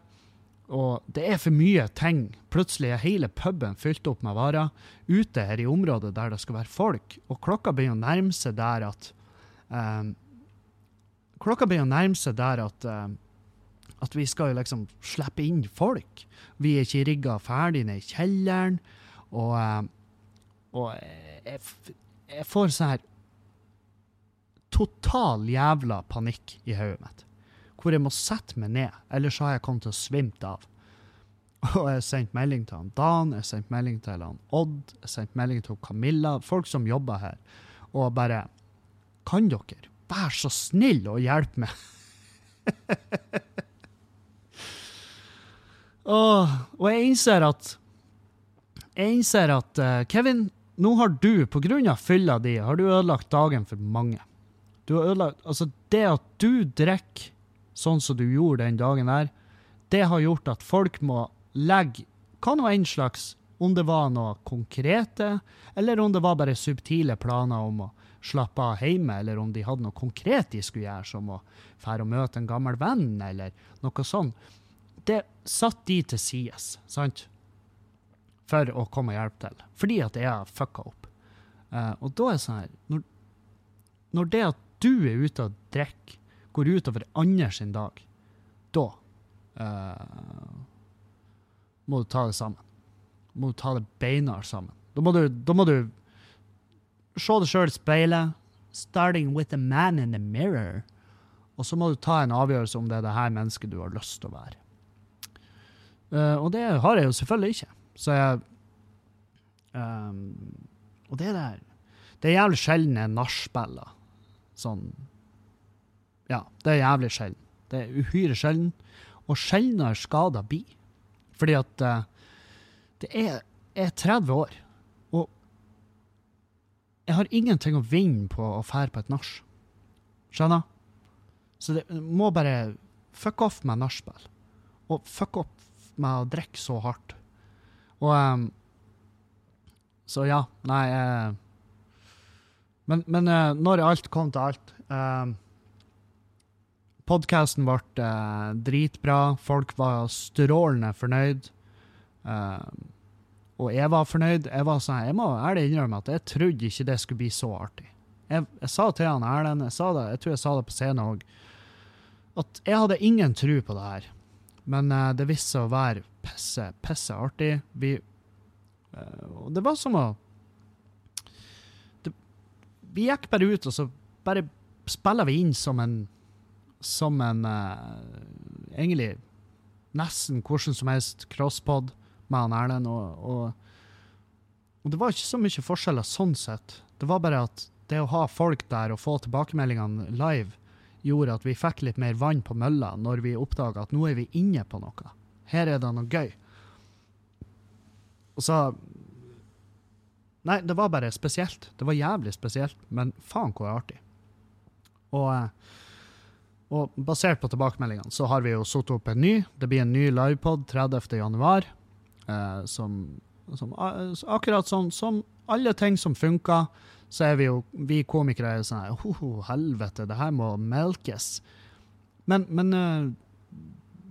Og det er for mye ting. Plutselig er hele puben fylt opp med varer ute her i området der det skal være folk. Og klokka begynner å nærme seg der at um, Klokka begynner å nærme seg der at, uh, at vi skal jo liksom slippe inn folk. Vi er ikke rigga ferdig nede i kjelleren. Og, uh, og jeg, jeg får sånn her total jævla panikk i hodet mitt hvor jeg må sette meg ned, ellers har jeg kommet til å svimt av. [LAUGHS] Og jeg har sendt melding til han Dan, jeg har sendt melding til han Odd, jeg har sendt melding til Camilla, folk som jobber her, og bare Kan dere være så snill og hjelpe meg? [LAUGHS] Åh, og jeg innser at Jeg innser at uh, Kevin, nå har du, av fylla di, har du ødelagt dagen for mange. Du har ødelagt Altså, det at du drikker sånn som du gjorde den dagen der, det har gjort at folk må legge hva nå enn slags, om det var noe konkrete, eller om det var bare subtile planer om å slappe av hjemme, eller om de hadde noe konkret de skulle gjøre, som å fære og møte en gammel venn, eller noe sånt. Det satt de til sides, sant? For å komme og hjelpe til. Fordi at jeg har fucka opp. Uh, og da er det sånn her når, når det at du er ute og drikker, går utover andre sin dag, da uh, må du ta det sammen. Må du ta det beinhardt sammen. Da må du, da må du se deg sjøl i speilet. Starting with a man in the mirror. Og så må du ta en avgjørelse om det er det her mennesket du har lyst til å være. Uh, og det har jeg jo selvfølgelig ikke. Så jeg um, Og det der Det er jævlig sjelden jeg nachspieler. Sånn Ja, det er jævlig sjelden. Det er uhyre sjelden. Og sjeldnere skader blir. Fordi at uh, det er, er 30 år, jeg har ingenting å vinne på å fære på et nach. Skjønner? Så det må bare fuck off med nachspiel. Og fuck off med å drikke så hardt. Og um, Så ja, nei eh, Men, men eh, når alt kom til alt uh, Podkasten ble eh, dritbra. Folk var strålende fornøyd. Eh, og jeg var fornøyd. Jeg var sånn, jeg må ærlig innrømme at jeg trodde ikke det skulle bli så artig. Jeg, jeg sa til han Erlend, jeg, sa det, jeg tror jeg sa det på scenen òg, at jeg hadde ingen tro på det her. Men uh, det viste seg å være pisse, pisse artig. Vi, uh, det var som å det, Vi gikk bare ut, og så bare spiller vi inn som en Som en uh, Egentlig nesten hvordan som helst crosspod med han Erlend. Og, og, og det var ikke så mye forskjeller sånn sett. Det var bare at det å ha folk der og få tilbakemeldingene live gjorde at vi fikk litt mer vann på mølla når vi oppdaga at nå er vi inne på noe. Her er det noe gøy. Og så Nei, det var bare spesielt. Det var jævlig spesielt, men faen hvor artig. Og, og basert på tilbakemeldingene så har vi jo satt opp en ny. Det blir en ny livepod 30. Eh, som, som akkurat sånn som alle ting som funker, så er vi jo vi komikere er sånn her oh, helvete, det her må melkes. Men, men eh,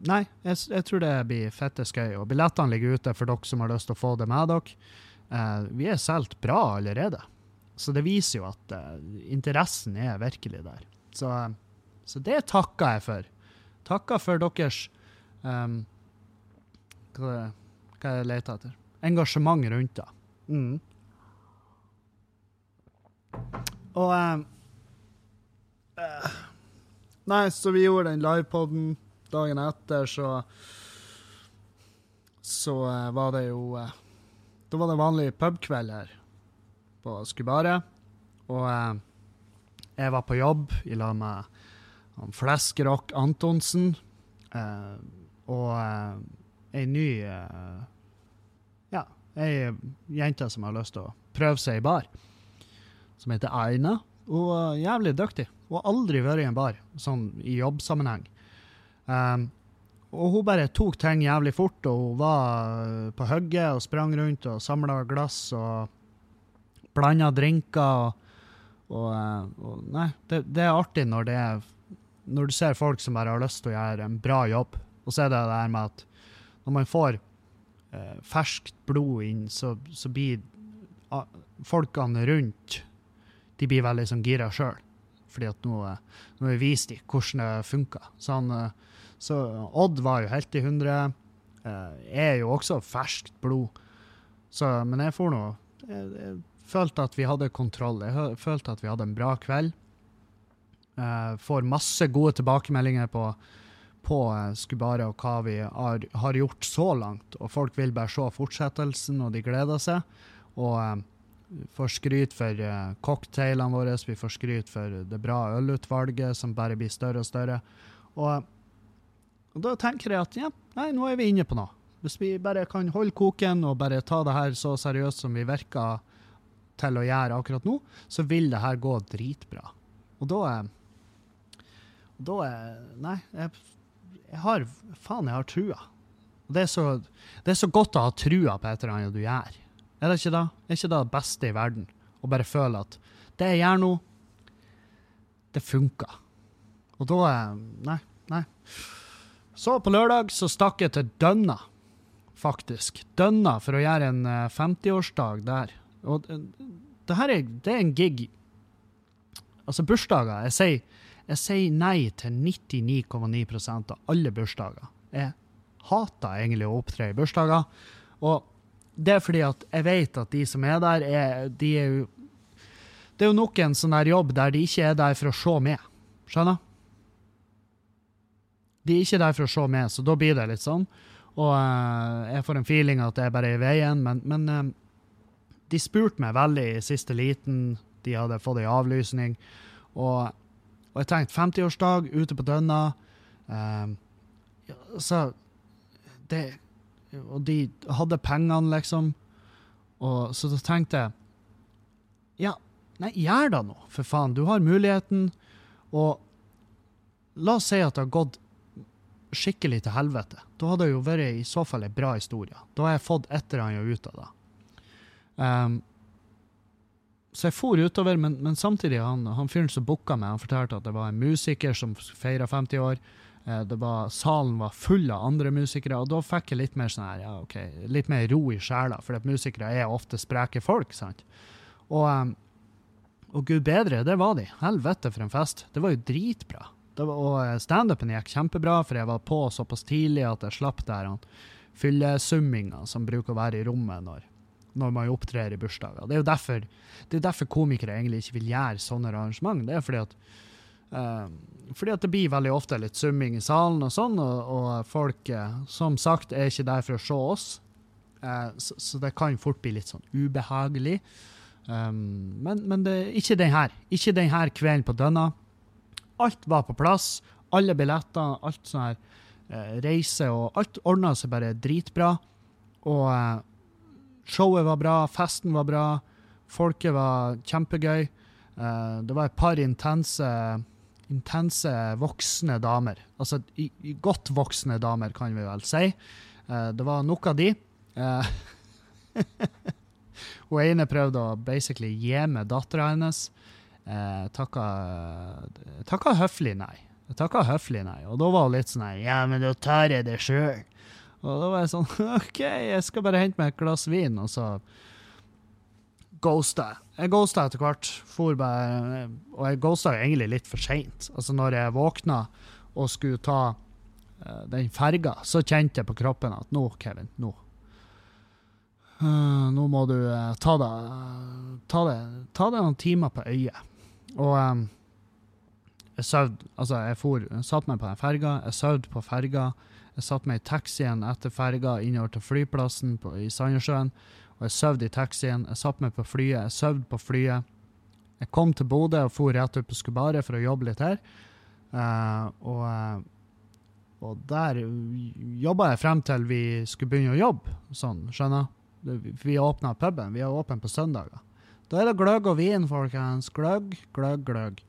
Nei, jeg, jeg tror det blir fette skøy. Og billettene ligger ute for dere som har lyst til å få det med dere. Eh, vi er solgt bra allerede. Så det viser jo at eh, interessen er virkelig der. Så, eh, så det takker jeg for. Takker for deres um, hva, er- hva jeg leter etter? Engasjement rundt det. Mm. Og eh, eh, Nei, så vi gjorde den livepoden. Dagen etter så Så eh, var det jo eh, Da var det vanlig pubkveld her på Skubaret. Og eh, jeg var på jobb i lag med Fleskerock Antonsen. Eh, og ei ny uh, Ja, ei jente som har lyst til å prøve seg i bar. Som heter Aina. Hun er jævlig dyktig. Hun har aldri vært i en bar, sånn i jobbsammenheng. Um, og hun bare tok ting jævlig fort, og hun var eh, på hugget og sprang rundt og samla glass og blanda drinker. Og, og, eh, og Nei, det, det er artig når det er Når du ser folk som bare har lyst til å gjøre en bra jobb. Og så er det det her med at når man får eh, ferskt blod inn, så, så blir ah, folkene rundt de blir veldig sånn gira sjøl. Fordi at nå, eh, nå har vi vist dem hvordan det funker. Så, han, eh, så Odd var jo helt i hundre. Eh, Jeg er jo også ferskt blod. Så, men jeg for nå jeg, jeg følte at vi hadde kontroll. Jeg følte at vi hadde en bra kveld. Eh, får masse gode tilbakemeldinger på, på eh, Skubare og hva vi har, har gjort så langt. Og folk vil bare se fortsettelsen, og de gleder seg. Og eh, får skryt for eh, cocktailene våre, vi får skryt for det bra ølutvalget, som bare blir større og større. Og, og da tenker jeg at ja, nei, nå er vi inne på noe. Hvis vi bare kan holde koken og bare ta det her så seriøst som vi virker til å gjøre akkurat nå, så vil det her gå dritbra. Og da og da Nei, jeg, jeg har Faen, jeg har trua. Det er, så, det er så godt å ha trua på et eller annet du gjør. Er det ikke det? Er ikke det det beste i verden? Å bare føle at det jeg gjør nå, det funker. Og da er Nei, nei. Så på lørdag så stakk jeg til Dønna, faktisk. Dønna for å gjøre en eh, 50-årsdag der. Og det, det her er, det er en gig Altså, bursdager Jeg sier, jeg sier nei til 99,9% av alle bursdager. Jeg hater egentlig å opptre i bursdager. Og det er fordi at jeg vet at de som er der, er, de er jo Det er jo nok en sånn der jobb der de ikke er der for å se med. Skjønner? De er ikke der for å se med, så da blir det litt sånn. Og eh, jeg får en feeling at det er bare i veien, men, men eh, de spurte meg veldig i siste liten. De hadde fått ei avlysning. Og, og jeg tenkte 50-årsdag ute på Dønna. ja, så det Og de hadde pengene, liksom. Og, så da tenkte jeg Ja, nei, gjør det nå, for faen. Du har muligheten. Og la oss si at det har gått skikkelig til helvete. Da hadde det jo vært i så fall en bra historie. Da har jeg fått et eller annet ut av det. Um, så jeg for utover, men, men samtidig, han, han fyren som booka meg, han fortalte at det var en musiker som feira 50 år. Eh, det var, salen var full av andre musikere, og da fikk jeg litt mer sånn her, ja, ok, litt mer ro i sjela, for at musikere er ofte spreke folk, sant? Og, eh, og gud bedre, det var de. Helvete for en fest. Det var jo dritbra. Det var, og eh, standupen gikk kjempebra, for jeg var på såpass tidlig at jeg slapp der han fyllesumminga som bruker å være i rommet når, når man opptrer i bursdager. Det er jo derfor, er derfor komikere egentlig ikke vil gjøre sånne arrangement. Det er fordi at, uh, fordi at det blir veldig ofte litt summing i salen og sånn, og, og folk uh, som sagt er ikke der for å se oss. uh, så, så det kan fort bli litt sånn ubehagelig. Um, men men det, ikke den her. Ikke den her kvelden på Dønna. Alt var på plass. Alle billetter, alt sånn her eh, reise og alt ordna seg bare dritbra. Og eh, showet var bra, festen var bra, folket var kjempegøy. Eh, det var et par intense, intense voksne damer. Altså godt voksne damer, kan vi vel si. Eh, det var nok av de. Eh, [LAUGHS] Hun ene prøvde å basically gi med dattera hennes. Eh, takka, høflig nei. Takka høflig nei. Og da var hun litt sånn Ja, men da tar jeg det sjøl. Og da var jeg sånn [LAUGHS] OK, jeg skal bare hente meg et glass vin, og så ghosta jeg. Jeg ghosta etter hvert. Bare, og jeg ghosta egentlig litt for seint. Altså, når jeg våkna og skulle ta uh, den ferga, så kjente jeg på kroppen at nå, Kevin, nå Uh, nå må du uh, ta deg ta deg, noen timer på øyet. Og um, jeg sov Altså, jeg for, jeg satt meg på den ferga, jeg sov på ferga. Jeg satt meg i taxien etter ferga innover til flyplassen på, i Sandnessjøen. Og jeg sov i taxien. Jeg satt meg på flyet, jeg sov på flyet. Jeg kom til Bodø og for rett ut på Skubaret for å jobbe litt her. Uh, og, eh, og der jobba jeg frem til vi skulle begynne å jobbe, sånn, skjønner? Vi åpna puben. Vi er åpne på søndager. Da er det gløgg og vin, folkens. Gløgg, gløgg, gløgg.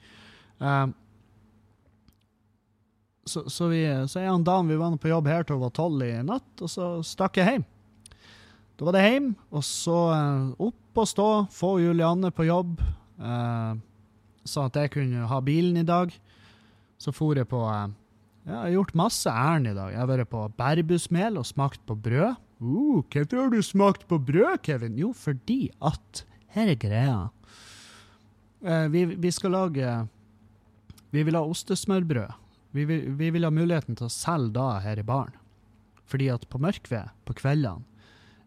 Um, så, så, vi, så og Dan vi var på jobb her til hun var tolv i natt, og så stakk jeg hjem. Da var det hjem, og så eh, opp og stå, få Julianne på jobb. Eh, sa at jeg kunne ha bilen i dag. Så for jeg på eh, Jeg har gjort masse ærend i dag. Jeg har vært på bærbusmel og smakt på brød. Uh, hvorfor har du smakt på brød, Kevin? Jo, fordi at Her er greia. Eh, vi, vi skal lage Vi vil ha ostesmørbrød. Vi vil, vi vil ha muligheten til å selge da her i baren. Fordi at på Mørkved, på kveldene,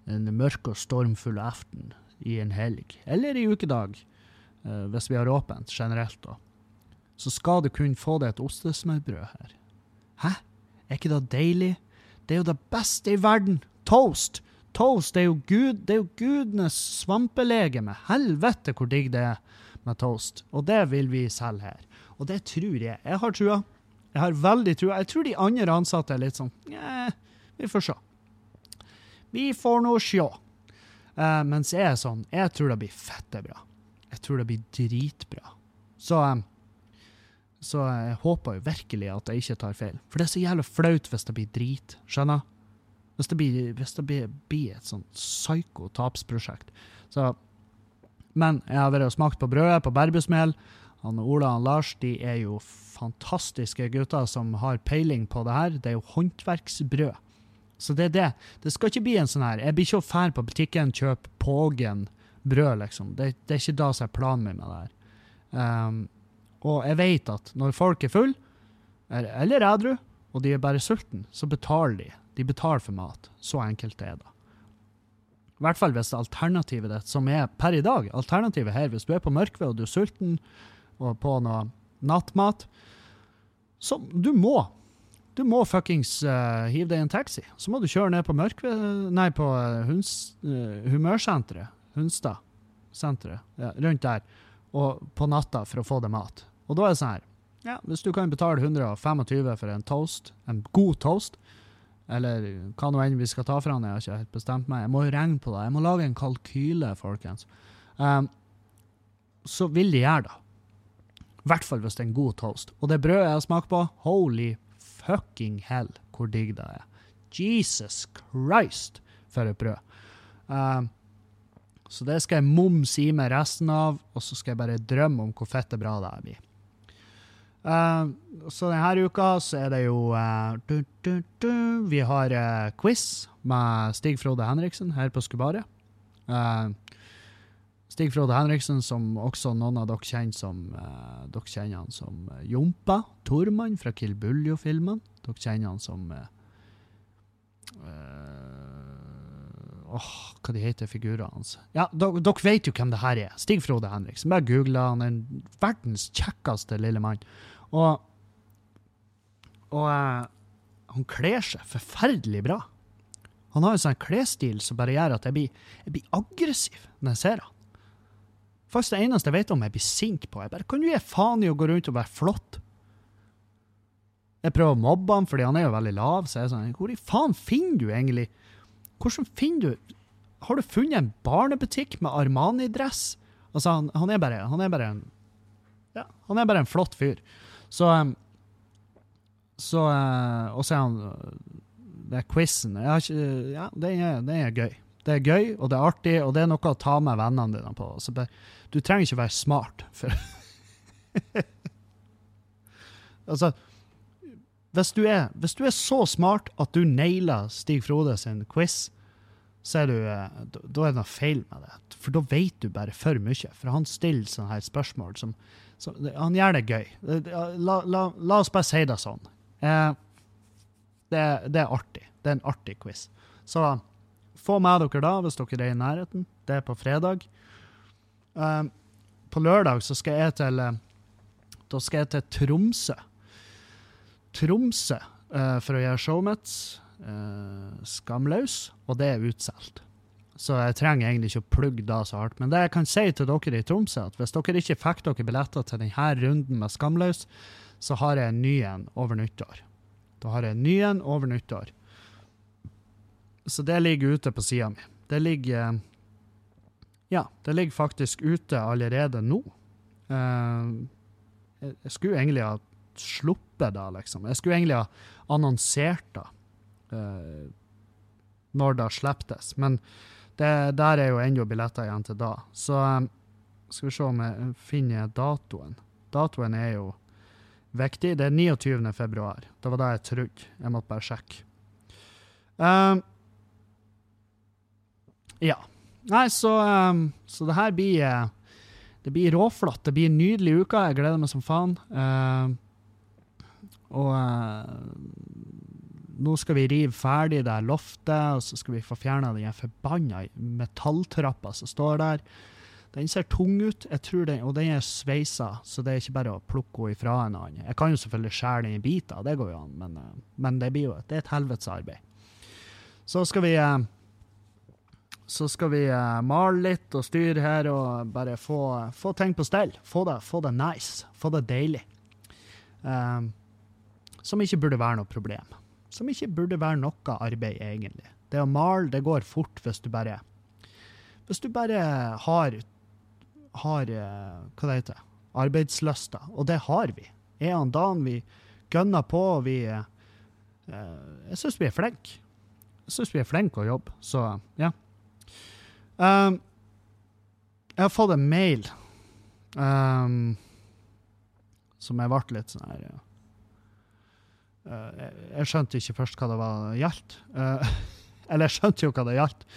en mørk og stormfull aften i en helg, eller i ukedag, eh, hvis vi har åpent generelt, da, så skal du kunne få deg et ostesmørbrød her. Hæ? Er ikke det deilig? Det er jo det beste i verden! Toast! Toast er jo, gud, det er jo gudenes svampelegeme. Helvete hvor digg det er med toast. Og det vil vi selge her. Og det tror jeg. Jeg har trua. Jeg har veldig trua. Jeg tror de andre ansatte er litt sånn Nja, vi får se. Vi får nå sjå. Eh, mens jeg er sånn Jeg tror det blir fette bra. Jeg tror det blir dritbra. Så eh, så jeg håper jo virkelig at jeg ikke tar feil. For det er så jævla flaut hvis det blir drit. Skjønner? Hvis det blir, hvis det blir, blir et sånt psyko tapsprosjekt. Så Men jeg har vært og smakt på brødet på bærbusmel. Han Ola og Lars de er jo fantastiske gutter som har peiling på det her. Det er jo håndverksbrød. Så det er det. Det skal ikke bli en sånn her Jeg blir ikke fær på butikken, kjøpe Pågen brød, liksom. Det, det er ikke da som er planen min med det her. Um, og jeg vet at når folk er full, eller edru, og de er bare sulten, så betaler de. De betaler for mat. Så enkelt det er det. I hvert fall hvis er alternativet ditt, som er per i dag, alternativet her, hvis du er på Mørkved og du er sulten og på noe nattmat, så du må. Du må fuckings uh, hive deg i en taxi. Så må du kjøre ned på Mørkve... nei, på uh, Huns, uh, Humørsenteret, Hunstad-senteret, ja, rundt der, og på natta for å få deg mat. Og da er det sånn her, ja, hvis du kan betale 125 for en toast, en god toast, eller hva nå enn vi skal ta fra den, jeg har ikke helt bestemt meg. Jeg må jo regne på det. Jeg må lage en kalkyle, folkens. Um, så vil de gjøre det. I hvert fall hvis det er en god toast. Og det brødet jeg smakt på, holy fucking hell, hvor digg det er. Jesus Christ, for et brød. Um, Så det skal jeg momse i meg resten av, og så skal jeg bare drømme om hvor fette bra det her blir. Uh, så denne uka så er det jo uh, du, du, du, Vi har eh, quiz med Stig Frode Henriksen her på Skubaret. Eh, Stig Frode Henriksen, som også noen av dere kjenner som eh, Dere kjenner han som eh, Jompa Tormann fra Kill Buljo-filmen. Dere kjenner han som eh, Åh, hva de heter figurene hans? Ja, dere, dere vet jo hvem det her er. Stig Frode Henriksen. Bare google han. er verdens kjekkeste lille mann. Og, og han kler seg forferdelig bra. Han har en sånn klesstil som bare gjør at jeg blir, jeg blir aggressiv når jeg ser han. Faktisk det eneste jeg vet om jeg blir sint på. Jeg bare, Kan du gi faen i å gå rundt og være flott? Jeg prøver å mobbe han, fordi han er jo veldig lav. så jeg er sånn, Hvor i faen finner du egentlig Hvordan finner du Har du funnet en barnebutikk med Armani-dress? Altså, han, han, er bare, han er bare en Ja, han er bare en flott fyr. Så um, Så uh, Og så er han Det er quizen. Ikke Ja, den er, den er gøy. Det er gøy, og det er artig, og det er noe å ta med vennene dine på. Så bare, du trenger ikke være smart. For [LAUGHS] altså, hvis du, er, hvis du er så smart at du nailer Stig Frode sin quiz, så er du, eh, da er det noe feil med det. For da vet du bare for mye. For han stiller sånne her spørsmål som, som Han gjør det gøy. La, la, la oss bare si det sånn. Eh, det, det er artig. Det er en artig quiz. Så få med dere da, hvis dere er i nærheten. Det er på fredag. Um, på lørdag så skal jeg til eh, Da skal jeg til Tromsø. Tromsø uh, for å gjøre showet eh, skamløs, og det er utsolgt. Så jeg trenger egentlig ikke å plugge da så hardt. Men det jeg kan si til dere i Tromsø, at hvis dere ikke fikk dere billetter til denne runden med Skamløs, så har jeg en ny en over nyttår. Da har jeg en ny en over nyttår. Så det ligger ute på sida mi. Det ligger Ja, det ligger faktisk ute allerede nå. Eh, jeg, skulle egentlig ha sluppet det, liksom. Jeg skulle egentlig ha annonsert det eh, når det slippes, Men det, der er jo ennå billetter igjen til da. Så eh, skal vi se om jeg finner datoen. Datoen er jo viktig. Det er 29. februar. Det var det jeg trodde. Jeg måtte bare sjekke. Um, ja. Nei, så, um, så det her blir eh, Det blir råflott. Det blir en nydelig uke. Jeg gleder meg som faen. Eh, og eh, nå skal vi rive ferdig det loftet, og så skal vi få fjerna den forbanna metalltrappa som står der. Den ser tung ut, den, og den er sveisa, så det er ikke bare å plukke henne ifra en annen. Jeg kan jo selvfølgelig skjære den i biter, det går jo an, men, eh, men det blir jo det er et helvetes arbeid. Så skal vi så skal vi uh, male litt og styre her og bare få, få ting på stell. Få det, få det nice. Få det deilig. Um, som ikke burde være noe problem. Som ikke burde være noe arbeid, egentlig. Det å male, det går fort hvis du bare Hvis du bare har, har eh, Hva det heter Arbeidslysta. Og det har vi. Er han dagen vi gønner på, og vi uh, Jeg syns vi er flinke. Jeg syns vi er flinke å jobbe, så ja. Um, jeg har fått en mail um, som jeg ble litt sånn her. Uh, jeg, jeg skjønte ikke først hva det var gjaldt. Uh, [LAUGHS] eller jeg skjønte jo hva det gjaldt,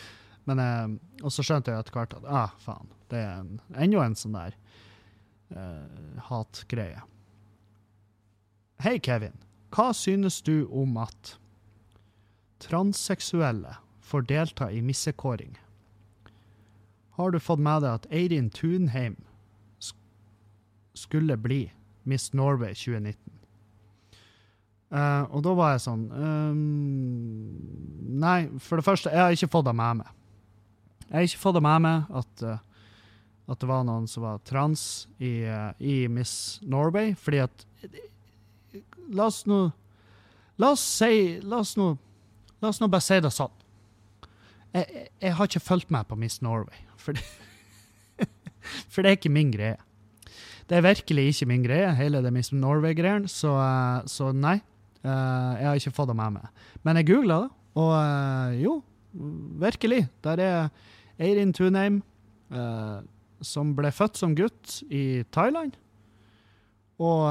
men uh, Og så skjønte jeg etter hvert at ah, faen, det er en, enda en sånn der hatgreie. Hei, Kevin. Hva synes du om at transseksuelle får delta i missekåring? Har du fått med deg at Eirin Tunheim skulle bli Miss Norway 2019? Uh, og da var jeg sånn um, Nei, for det første, jeg har ikke fått det med meg. Jeg har ikke fått det med meg at, uh, at det var noen som var trans i, uh, i Miss Norway, fordi at La oss nå La oss si La oss nå La oss nå bare si det sånn. Jeg, jeg, har ikke fulgt med på Miss Norway, [LAUGHS] for det, for det er ikke min greie. Det er virkelig ikke min greie, hele det Miss Norway-greien, så, eh, så nei. Eh, jeg har ikke fått det med meg. Men jeg googla det, og eh, jo, virkelig. Der er Eirin Tunheim som ble født som gutt i Thailand, og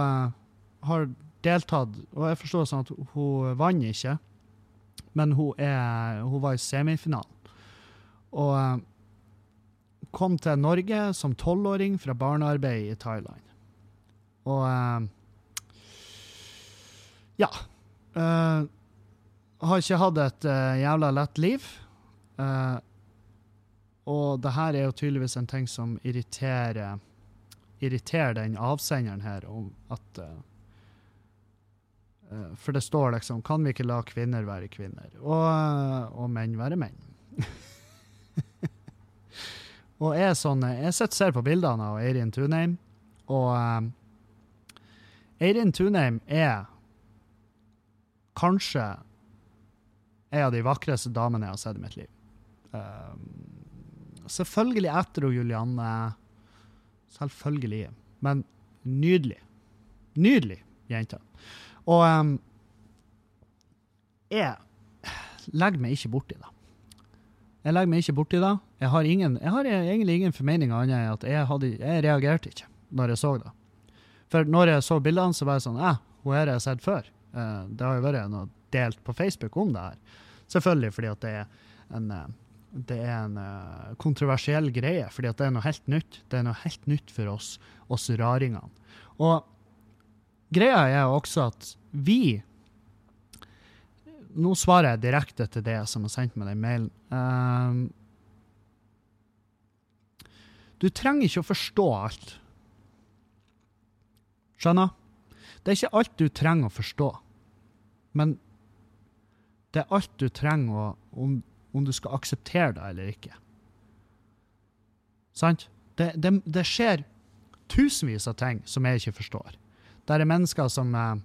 har deltatt Og jeg forstår sånn at hun vant ikke, men hun, er, hun var i semifinalen. Og eh, kom til Norge som tolvåring fra barnearbeid i Thailand. Og eh, ja. Eh, har ikke hatt et jævla lett liv. Og det her er jo tydeligvis en ting som irriterer irriterer den avsenderen her om at For det står liksom Kan vi ikke la kvinner være kvinner? Og, eh, og menn være menn? [LAUGHS] og er sånn Jeg sitter og ser på bildene av Eirin Tunheim, og eh, Eirin Tunheim er kanskje en av de vakreste damene jeg har sett i mitt liv. Eh, selvfølgelig etter hun Julianne. Selvfølgelig. Men nydelig. Nydelig jente. Og um, jeg legger meg ikke borti det. Jeg legger meg ikke borti det. Jeg har, ingen, jeg har egentlig ingen formening annet enn at jeg, hadde, jeg reagerte ikke når jeg så det. For når jeg så bildene, så var jeg sånn eh, hun her har jeg sett før. Eh, det har jo vært noe delt på Facebook om det her. Selvfølgelig fordi at det er en, eh, det er en uh, kontroversiell greie, fordi det er noe helt nytt. Det er noe helt nytt for oss, oss raringene. Og greia er også at vi Nå svarer jeg direkte til det som har sendt meg den mailen. Um, du trenger ikke å forstå alt. Skjønner? Det er ikke alt du trenger å forstå. Men det er alt du trenger å, om, om du skal akseptere det eller ikke. Sant? Det, det, det skjer tusenvis av ting som jeg ikke forstår. Der er mennesker som eh,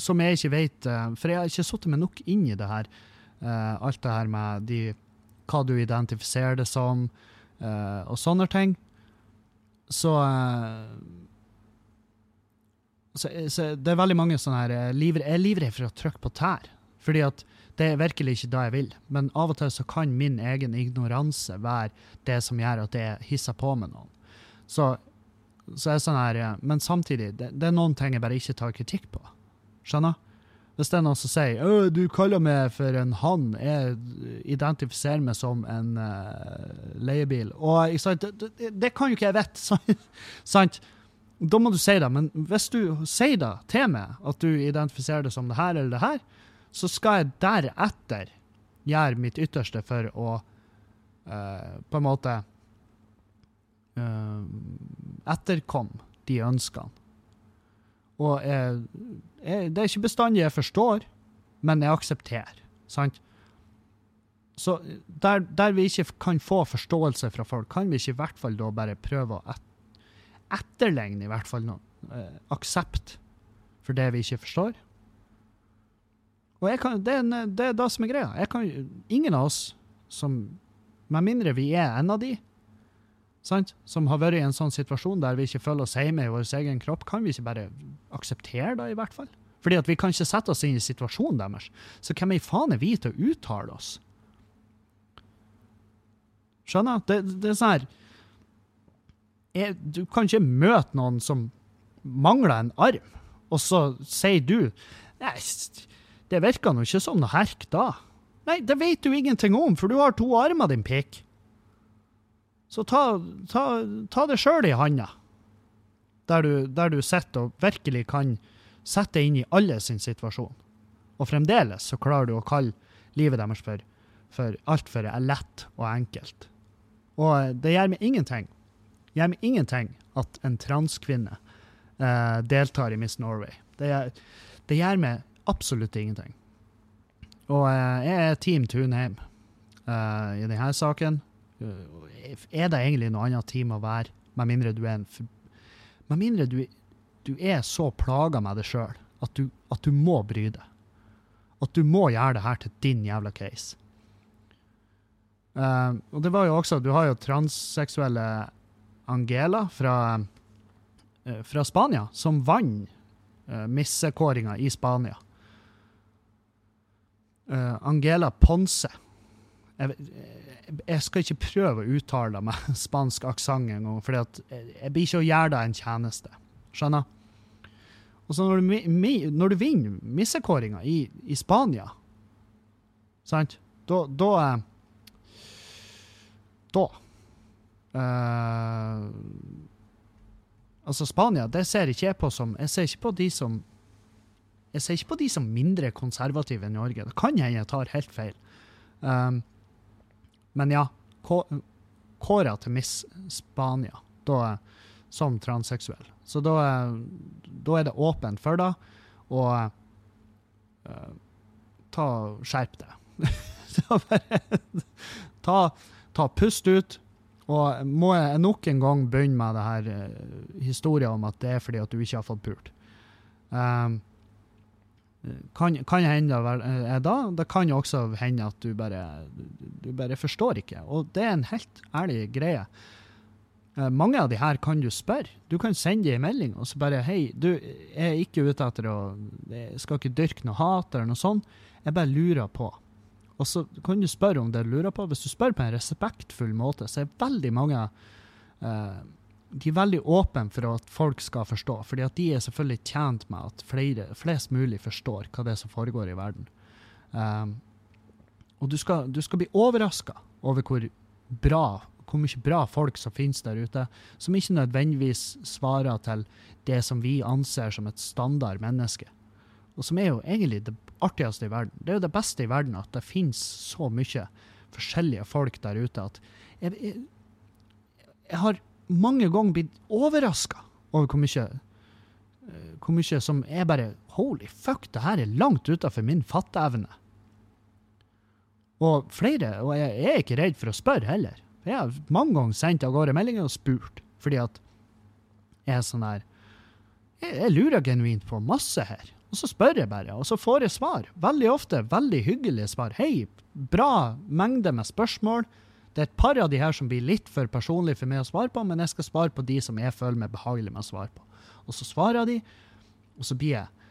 som jeg ikke vet eh, For jeg har ikke satt meg nok inn i det her. eh, alt det her med de, hva du identifiserer det som, og sånne ting. Så, så, så det er veldig mange sånne her eh, Jeg er livredd for å trykke på tær. Fordi at det er virkelig ikke det jeg vil. Men av og til så kan min egen ignoranse være det som gjør at jeg hisser på med noen. Så, så er det sånn her eh, Men samtidig, det, det er noen ting jeg bare ikke tar kritikk på. Skjønner? Hvis det er noen som sier «Å, du kaller meg for en han, jeg identifiserer meg som en uh, leiebil. Og? Det, det, det kan jo ikke jeg vite, [LAUGHS] sant? Da må du si det. Men hvis du sier det til meg, at du identifiserer det som det her eller det her, så skal jeg deretter gjøre mitt ytterste for å uh, på en måte eh, etterkomme de ønskene. Og jeg, jeg, det er ikke bestandig jeg forstår, men jeg aksepterer. Sant? Så der, der vi ikke kan få forståelse fra folk, kan vi ikke i hvert fall da bare prøve å et, etterligne i hvert fall noe eh, aksept for det vi ikke forstår. Og jeg kan, det, er det er det som er greia. Kan, ingen av oss som Med mindre vi er en av de, sant? som har vært i en sånn situasjon der vi ikke føler oss hjemme i vår egen kropp, kan vi ikke bare akseptere det, i hvert fall? Fordi at vi kan ikke sette oss inn i situasjonen deres. Så hvem i faen er vi til å uttale oss? Skjønner? Det, det er sånn her jeg, Du kan ikke møte noen som mangler en arm, og så sier du Nei, det virker nå ikke som noe herk da. Nei, det vet du ingenting om, for du har to armer, din pikk. Så ta, ta, ta det sjøl i handa, der du, du sitter og virkelig kan sette deg inn i alle sin situasjon. Og fremdeles så klarer du å kalle livet deres for, for altfor lett og enkelt. Og det gjør meg ingenting. Det gjør meg ingenting at en transkvinne eh, deltar i Miss Norway. Det gjør, det gjør meg absolutt ingenting. Og eh, jeg er Team Tunheim eh, i denne saken. Eh, er det egentlig noe annet team å være, med mindre du er en Med mindre du, du er så plaga med det sjøl at, at du må bry deg. At du må gjøre det her til din jævla case. Uh, og det var jo også Du har jo transseksuelle Angela fra, uh, fra Spania, som vant uh, missekåringa i Spania. Uh, Angela Ponce jeg, jeg skal ikke prøve å uttale med [LAUGHS] spansk aksent engang, for jeg blir ikke å gjøre deg en tjeneste. Skjønner? Og så når du, mi- når du vinner missekåringa i, i Spania, sant, da Da, eh, da uh, Altså, Spania, det ser ikke jeg på som Jeg ser ikke på de som jeg ser ikke på de som mindre konservative enn Norge. Det kan hende jeg tar helt feil. Um, men ja, kå- kåra til Miss Spania da, som transseksuell. Så da, da er det åpent for det, og uh, ta skjerp deg. [LAUGHS] Ta, ta pust ut. Og må jeg nok en gang begynne med det her uh, historien om at det er fordi at du ikke har fått pult. Um, kan, kan hende er da. Det kan også hende at du bare, du bare forstår ikke. Og det er en helt ærlig greie. Eh, mange av de her kan du spørre. Du kan sende dem en melding og så bare Hei, du er ikke ute etter å Jeg skal ikke dyrke noe hat eller noe sånt. Jeg bare lurer på. Og så kan du spørre om det du lurer på. Hvis du spør på en respektfull måte, så er veldig mange eh, de er veldig åpne for at folk skal forstå, fordi at de er selvfølgelig tjent med at flere, flest mulig forstår hva det er som foregår i verden. Um, og du skal, du skal bli overraska over hvor bra, hvor mye bra folk som finnes der ute, som ikke nødvendigvis svarer til det som vi anser som et standard menneske. Og som er jo egentlig det artigste i verden. Det er jo det beste i verden at det finnes så mye forskjellige folk der ute at jeg, jeg, jeg har mange ganger blitt overraska over hvor mye eh, hvor mye som er bare Holy fuck, det her er langt utafor min fatteevne. Og flere, og jeg er ikke redd for å spørre heller. Jeg har mange ganger sendt av gårde meldinger og spurt, fordi at jeg er sånn her jeg, jeg lurer genuint på masse her. Og så spør jeg bare, og så får jeg svar. Veldig ofte veldig hyggelige svar. Hei, bra mengde med spørsmål. Det er et par av de her som blir litt for personlige for meg å svare på, men jeg skal svare på de som jeg føler meg behagelig med å svare på. Og så svarer de, og så blir jeg,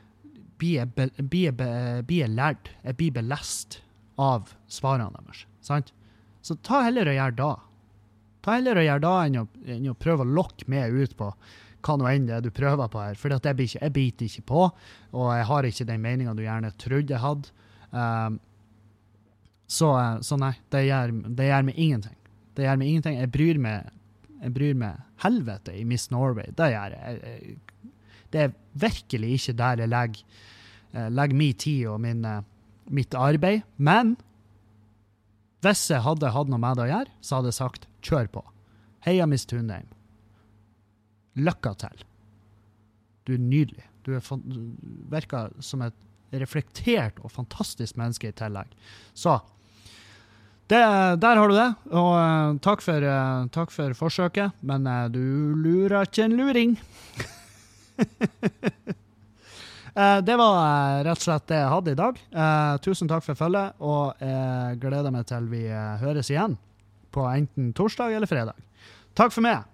blir jeg, be, blir jeg, be, blir jeg lært, jeg blir belest av svarene deres. Sant? Så ta heller og gjør da. Ta heller og gjør da enn å, enn å prøve å lokke meg ut på hva nå enn det er du prøver på her. For jeg, blir ikke, jeg biter ikke på, og jeg har ikke den meninga du gjerne trodde jeg hadde. Um, så, eh, så nei, det gjør, det gjør meg ingenting. Det gjør meg ingenting. Jeg bryr meg, jeg bryr meg helvete i Miss Norway. Det gjør jeg. Det er virkelig ikke der jeg legger, eh, legger min tid og min, eh, mitt arbeid. Men hvis jeg hadde hatt noe med det å gjøre, så hadde jeg sagt kjør på. Heia Miss Tundheim. Lykke til. Du er nydelig. Du, er, du virker som et reflektert og fantastisk menneske i tillegg. Så det, der har du det. Og uh, takk, for, uh, takk for forsøket, men uh, du lurer ikke en luring. [LAUGHS] Det var rett og slett det jeg hadde i dag. Tusen takk for følget, og jeg gleder meg til vi høres igjen på enten torsdag eller fredag. Takk for meg.